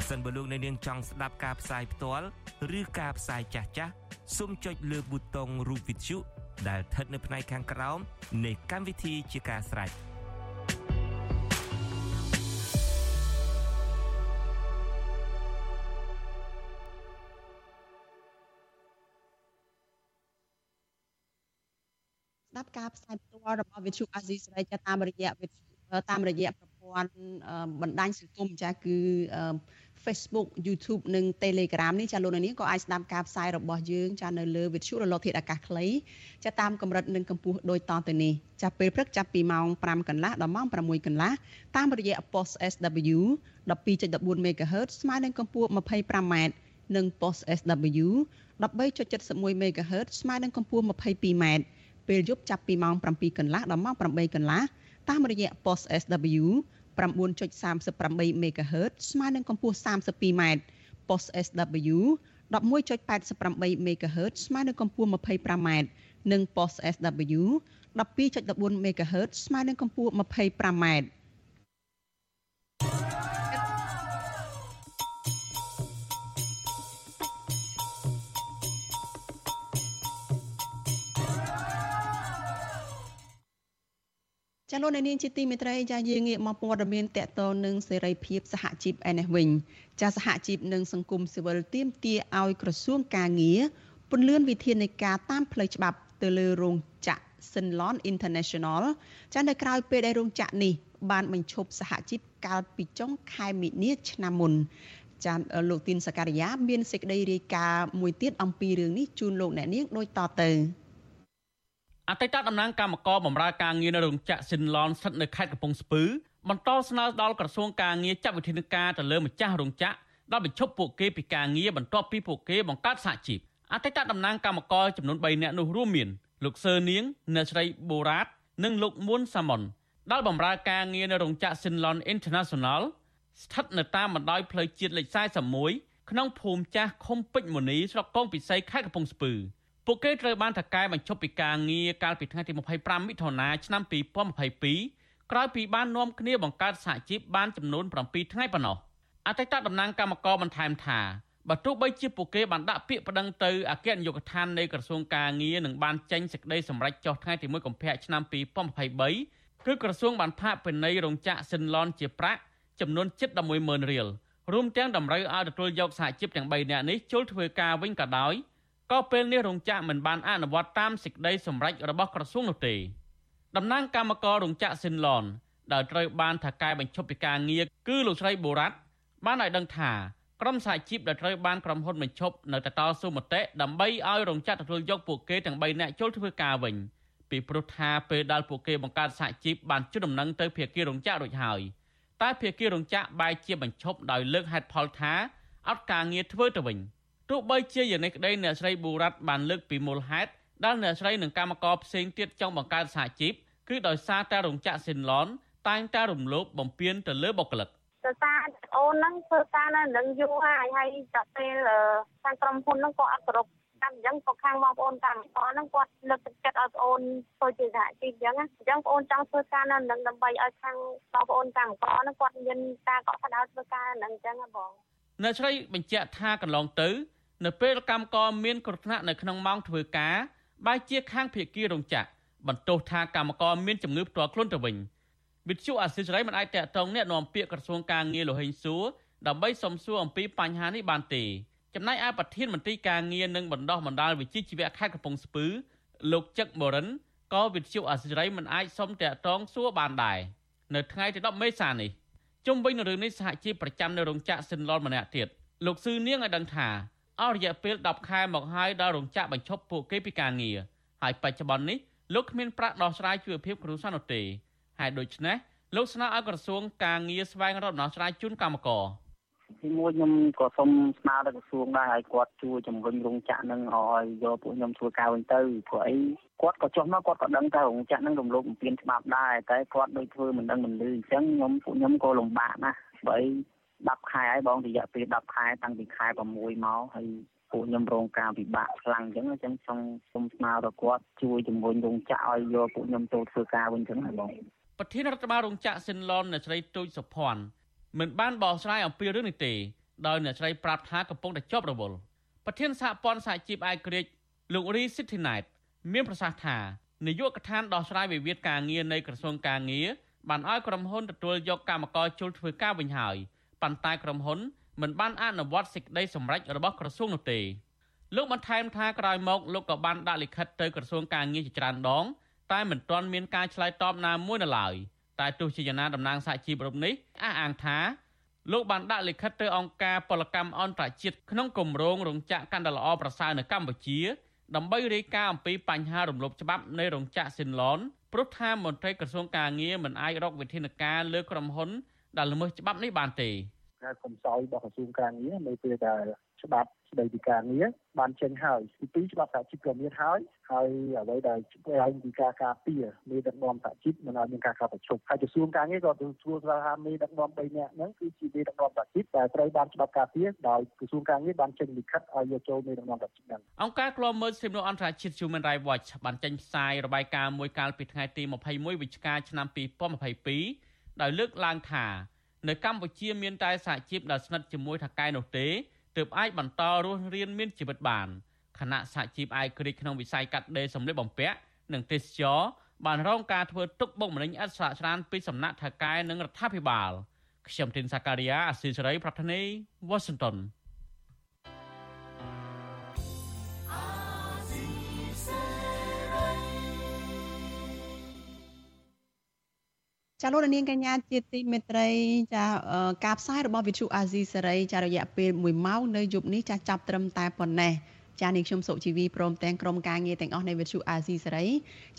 Speaker 20: ប្រសិនបើលោកអ្នកនាងចង់ស្ដាប់ការផ្សាយផ្ទាល់ឬការផ្សាយចាស់ចាស់សូមចុចលើប៊ូតុងរូបវិទ្យុដែលស្ថិតនៅផ្នែកខាងក្រោមនៃកម្មវិធីជាការស្ដាយ
Speaker 1: ស្ដាប់ការផ្សាយផ្ទាល់របស់វិទ្យុអាស៊ីសេរីតាមរយៈតាមរយៈប្រព័ន្ធបណ្ដាញសង្គមចាគឺ Facebook YouTube និង Telegram នេះចាលោកនាងក៏អាចស្ដាប់ការផ្សាយរបស់យើងចានៅលើវិទ្យុរលកធាតុអាកាសខ្លីចាតាមកម្រិតនិងកម្ពស់ដូចតទៅនេះចាពេលព្រឹកចាប់ពីម៉ោង5កន្លះដល់ម៉ោង6កន្លះតាមរយៈ post SW 12.14 MHz ស្មើនឹងកម្ពស់ 25m និង post SW 13.71 MHz ស្មើនឹងកម្ពស់ 22m ពេលយប់ចាប់ពីម៉ោង7កន្លះដល់ម៉ោង8កន្លះតាមរយៈ post SW 9.38 MHz ស្មើនឹងកម្ពស់ 32m post SW 11.88 MHz ស្មើនឹងកម្ពស់ 25m និង post SW 12.14 MHz ស្មើនឹងកម្ពស់ 25m ចាលោកនាងជាទីមេត្រីចាយើងងាកមកព័ត៌មានតកតនឹងសេរីភាពសហជីពឯនេះវិញចាសហជីពនិងសង្គមស៊ីវិលទាមទារឲ្យក្រសួងការងារពន្លឿនវិធានការតាមផ្លូវច្បាប់ទៅលើរោងចក្រ Sinlon International ចានៅក្រៅពេលដែលរោងចក្រនេះបានបញ្ឈប់សហជីពកាលពីចុងខែមីនាឆ្នាំមុនចាលោកទីនសការីយ៉ាមានសេចក្តីរាយការណ៍មួយទៀតអំពីរឿងនេះជូនលោកអ្នកនាងដូចតទៅ
Speaker 2: អតីតតំណាងគណៈកម្មការបម្រើការងារនៅរោងចក្រស៊ីនឡនស្ថិតនៅខេត្តកំពង់ស្ពឺបន្តស្នើដល់ក្រសួងការងារចាត់វិធានការទៅលើម្ចាស់រោងចក្រដល់បញ្ឈប់ពួកគេពីការងារបន្ទាប់ពីពួកគេបង្កើតសហជីពអតីតតំណាងគណៈកម្មការចំនួន3នាក់នោះរួមមានលោកសឺនាងអ្នកស្រីបូរ៉ាត និងលោកមួនសាម៉ុនដែលបម្រើការងារនៅរោងចក្រ Sinlon International ស្ថិតនៅតាមបណ្ដោយផ្លូវជាតិលេខ41ក្នុងភូមិចាស់ឃុំពេជ្រមុនីស្រុកកងពិសីខេត្តកំពង់ស្ពឺ។ ពួកគេត្រូវបានថកែបញ្ឈប់ពីការងារកាលពីថ្ងៃទី25មិថុនាឆ្នាំ2022ក្រោយពីបាននាំគ្នាបង្កើតសហជីពបានចំនួន7ថ្ងៃប៉ុណ្ណោះអតីតតំណាងគណៈកម្មការបន្ថែមថាបើទោះបីជាពួកគេបានដាក់ពាក្យប្តឹងទៅអគ្គនាយកដ្ឋាននៃក្រសួងការងារនឹងបានចេញសេចក្តីសម្រេចចុះថ្ងៃទី1កុម្ភៈឆ្នាំ2023គឺក្រសួងបានផាកពិន័យរោងចក្រសិនឡនជាប្រាក់ចំនួនជិត110,000រៀលរួមទាំងតម្រូវឲ្យទទួលយកសហជីពទាំង3នាក់នេះចូលធ្វើការវិញក៏ដោយ ក៏ពេលនេះរោងចក្រមិនបានអនុវត្តតាមសេចក្តីសម្រេចរបស់ក្រសួងនោះទេតំណាងគណៈកម្មការរោងចក្រស៊ីនឡនដែលត្រូវបានថកែបញ្ឈប់ពីការងារគឺលោកស្រីបូរ៉ាត់បានឲ្យដឹងថាក្រុមសហជីពដែលត្រូវបានក្រុមហ៊ុនបញ្ឈប់នៅតែតស៊ូមតិដើម្បីឲ្យរោងចក្រទទួលយកពួកគេទាំង3នាក់ចូលធ្វើការវិញពីព្រោះថាពេលដែលពួកគេបង្កើតសហជីពបានជូនដំណឹងទៅភាគីរោងចក្ររួចហើយតែភាគីរោងចក្របែរជាបញ្ឈប់ដោយលើកហេតុផលថាអត់ការងារធ្វើទៅវិញ។ ទោះបីជាយ៉ាងនេះក្តីអ្នកស្រីប៊ូរ៉ាត់បានលើកពីមូលហេតុដែលអ្នកស្រីនិងកម្មករផ្សេងទៀតចង់បង្កើតសហជីពគឺដោយសារតែរោងចក្រស៊ីនឡនតែងតែរំលោភបំពានទៅលើបុគ្គលិក
Speaker 18: ទៅសារអូនហ្នឹងធ្វើការនៅនឹងយូរហើយហើយដល់ពេលខាងក្រុមហ៊ុនហ្នឹងក៏អត់គោរពតាមអញ្ចឹងក៏ខាងបងប្អូនកម្មករហ្នឹងគាត់លើកទឹកចិត្តឲ្យបងអូនធ្វើជាសហជីពអញ្ចឹងអញ្ចឹងបងអូនចង់ធ្វើការនៅនឹងដើម្បីឲ្យខាងបងប្អូនកម្មករហ្នឹងគាត់មានការកក់ក្ដៅធ្វើការនឹងអញ្ចឹងហ៎បង
Speaker 2: នៅឆ្លៃបញ្ជាក់ថាកន្លងទៅ នៅពេលកម្មករមានគ្រោះថ្នាក់នៅក្នុងម៉ោងធ្វើការបែរជាខាងភៀកគីរោងចក្របន្ទោសថាកម្មករមានជំងឺផ្ទាល់ខ្លួនទៅវិញវិទ្យុអាស៊ីសេរីមិនអាចតកតងអ្នកនាំពាក្យក្រសួងការងារលោហិញសួរដើម្បីសំសួរអំពីបញ្ហានេះបានទេចំណែកឯប្រធានមន្ត្រីការងារនិងបណ្ដោះបណ្ដាលវិជ្ជាជីវៈខេត្តកំពង់ស្ពឺលោកចឹកបរិនក៏វិទ្យុអាស៊ីសេរីមិនអាចសុំតាក់ទងសួរបានដែរនៅថ្ងៃទី10មេសានេះជុំវិញនឹងរឿងនេះសហជីពប្រចាំនៅរោងចក្រសិនឡនម្នាក់ទៀតលោកស៊ឺនាងឲ្យដឹងថា អស់រយៈពេល10ខែមកហើយដល់រោងចក្របញ្ឈប់ពួកគេពីការងារហើយបច្ចុប្បន្ននេះលោកគ្មានប្រាក់ដោះស្រាយជីវភាពគ្រួសារនោះទេហើយដូច្នេះលោកស្នើឲ្យក្រសួងការងារស្វែងរកដំណោះស្រាយជូនកម្មករ
Speaker 21: ទីមួយខ្ញុំក៏សូមស្នើដល់ក្រសួងដែរឲ្យគាត់ជួយជំរុញរោងចក្រនឹងឲ្យយកពួកខ្ញុំធ្វើការវិញទៅព្រោះអីគាត់ក៏ចុះមកគាត់ក៏ដឹងថារោងចក្រនឹងរំលោភបំពានច្បាប់ដែរតែគាត់ដូចធ្វើមិនដឹងមិនលឺអញ្ចឹងខ្ញុំពួកខ្ញុំក៏លំបាកណាស់បើ 10ខែហើយបងរយៈពេល10ខែតាំងពីខែ6មកហើយពួកខ្ញុំរងការពិបាកខ្លាំងអញ្ចឹងអញ្ចឹងសូមសូមស្នើដល់គាត់ជួយជំរុញរោងចក្រឲ្យយកពួកខ្ញុំចូលធ្វើការវិញអញ្ចឹងហើយបង
Speaker 2: ប្រធានរដ្ឋបាលរោងចក្រសិនឡនអ្នកស្រីទូចសុភ័ណ្ឌមិនបានបកស្រាយអំពីរឿងនេះទេដោយអ្នកស្រីប្រាប់ថាកំពុងតែជាប់រវល់ប្រធានសហព័ន្ធសហជីពអាយក្រិចលោករីស៊ីធីណែតមានប្រសាសន៍ថានាយកដ្ឋានដោះស្រាយវិវាទការងារនៃក្រសួងការងារបានឲ្យក្រុមហ៊ុនទទួលយកកម្មករជុលធ្វើការវិញហើយ ប៉ុន្តែក្រុមហ៊ុនមិនបានអនុវត្តសេចក្តីសម្រេចរបស់ក្រសួងនោះទេលោកបន្ថែមថាក្រោយមកលោកក៏បានដាក់លិខិតទៅក្រសួងការងារជាច្រើនដង តែមិនទាន់មានការឆ្លើយតបណាមួយនៅឡើយតែទោះជាយ៉ាងណាតំណាងសហជីពរូបនេះអះអាងថាលោកបានដាក់លិខិតទៅអង្គការពលកម្មអន្តរជាតិក្នុងគម្រោងរោងចក្រកាន់តែល្អប្រសើរនៅកម្ពុជាដើម្បីរាយការណ៍អំពីបញ្ហារំលោភច្បាប់នៃរោងចក្រស៊ីនឡនព្រោះថាមន្ត្រីក្រសួងការងារមិនអាចរកវិធានការលើក្រុមហ៊ុន ដែលល្មើសច្បាប់នេះបានទេ
Speaker 21: ការកំសោយរបស់ក្រសួងការងារនៅពេលដែលច្បាប់ស្តីពីការងារបានចេញហើយទី2ច្បាប់សហជីពក៏មានហើយហើយអ្វីដែលជួយឲ្យមានការការពារមេដឹកនាំសហជីពមិនឲ្យមានការកាប់ប្រជុំហើយក្រសួងការងារក៏ទទួលស្គាល់ថាមេដឹកនាំ3នាក់ហ្នឹងគឺជាមេដឹកនាំសហជីពដែលត្រូវបានច្បាប់ការពារដោយក្រសួងការងារបានចេញលិខិតឲ្យយកចូលមេដឹកនាំសហជីពហ្នឹង
Speaker 2: អង្គការឃ្លាំមើលសិទ្ធិមនុស្សអន្តរជាតិ Human Rights Watch បានចេញផ្សាយរបាយការណ៍មួយកាលពីថ្ងៃទី21វិច្ឆិកាឆ្នាំ2022 ដោយលើកឡើងថានៅកម្ពុជាមានតែសហជីពដែលស្និទ្ធជាមួយថៅកែនោះទេទើបអាចបន្តរស់រានមានជីវិតបានខណៈសហជីពអាយក្រិចក្នុងវិស័យកាត់ដេរសម្លៀកបំពាក់និងទេសចរបានរងការធ្វើទុកបុកម្នេញឥតស្រាកស្រានពីសំណាក់ថៅកែនិងរដ្ឋាភិបាលខ្ញុំទីនសាការីយ៉ាអស៊ីសេរីប្រធានីវ៉ាស៊ីនតោន
Speaker 1: ចាលោកនាងកញ្ញាជាទីមេត្រីចាការផ្សាយរបស់វិទ្យុអាស៊ីសេរីចារយៈពេល1ម៉ោងនៅយប់នេះចាចាប់ត្រឹមតែប៉ុណ្ណេះ ចានាងខ្ញុំសុជីវីព្រមទាំងក្រុមការងារទាំងអស់នៃវិទ្យុអាស៊ីសេរី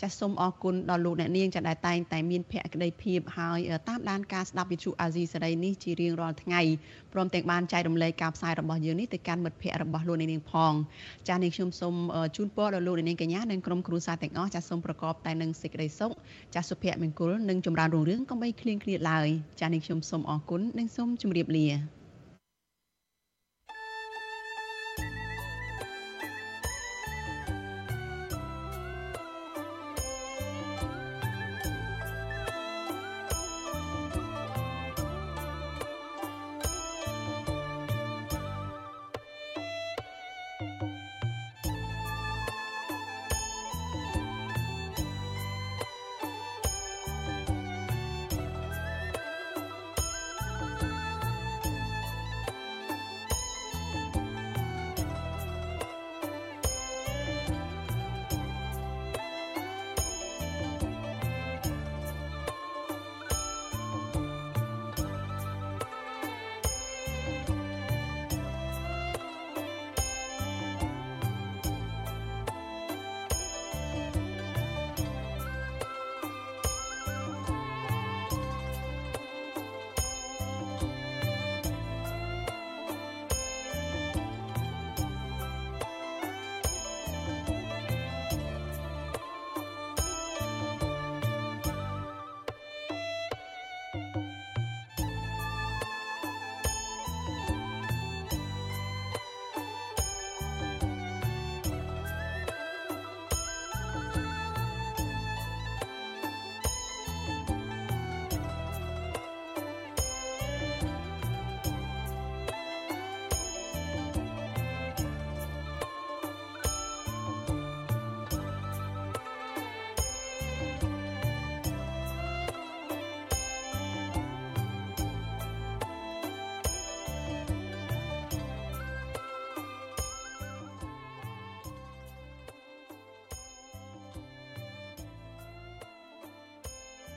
Speaker 1: ចាសូមអរគុណដល់លោកអ្នកនាងចាដែលតែងតែមានភក្ដីភាពហើយតាមដានការស្ដាប់វិទ្យុអាស៊ីសេរីនេះជារៀងរាល់ថ្ងៃព្រមទាំងបានចែករំលែកការផ្សាយរបស់យើងនេះទៅកាន់មិត្តភ័ក្តិរបស់លោកអ្នកនាងផងចានាងខ្ញុំសូមជូនពរដល់លោកអ្នកនាងកញ្ញានិងក្រុមគ្រួសារទាំងអស់ចាសូមប្រកបតែនឹងសេចក្តីសុខចាសុភមង្គលនិងចម្រើនរុងរឿងកុំបីឃ្លៀងឃ្លាតឡើយចានាងខ្ញុំសូមអរគុណនិងសូមជម្រាបលា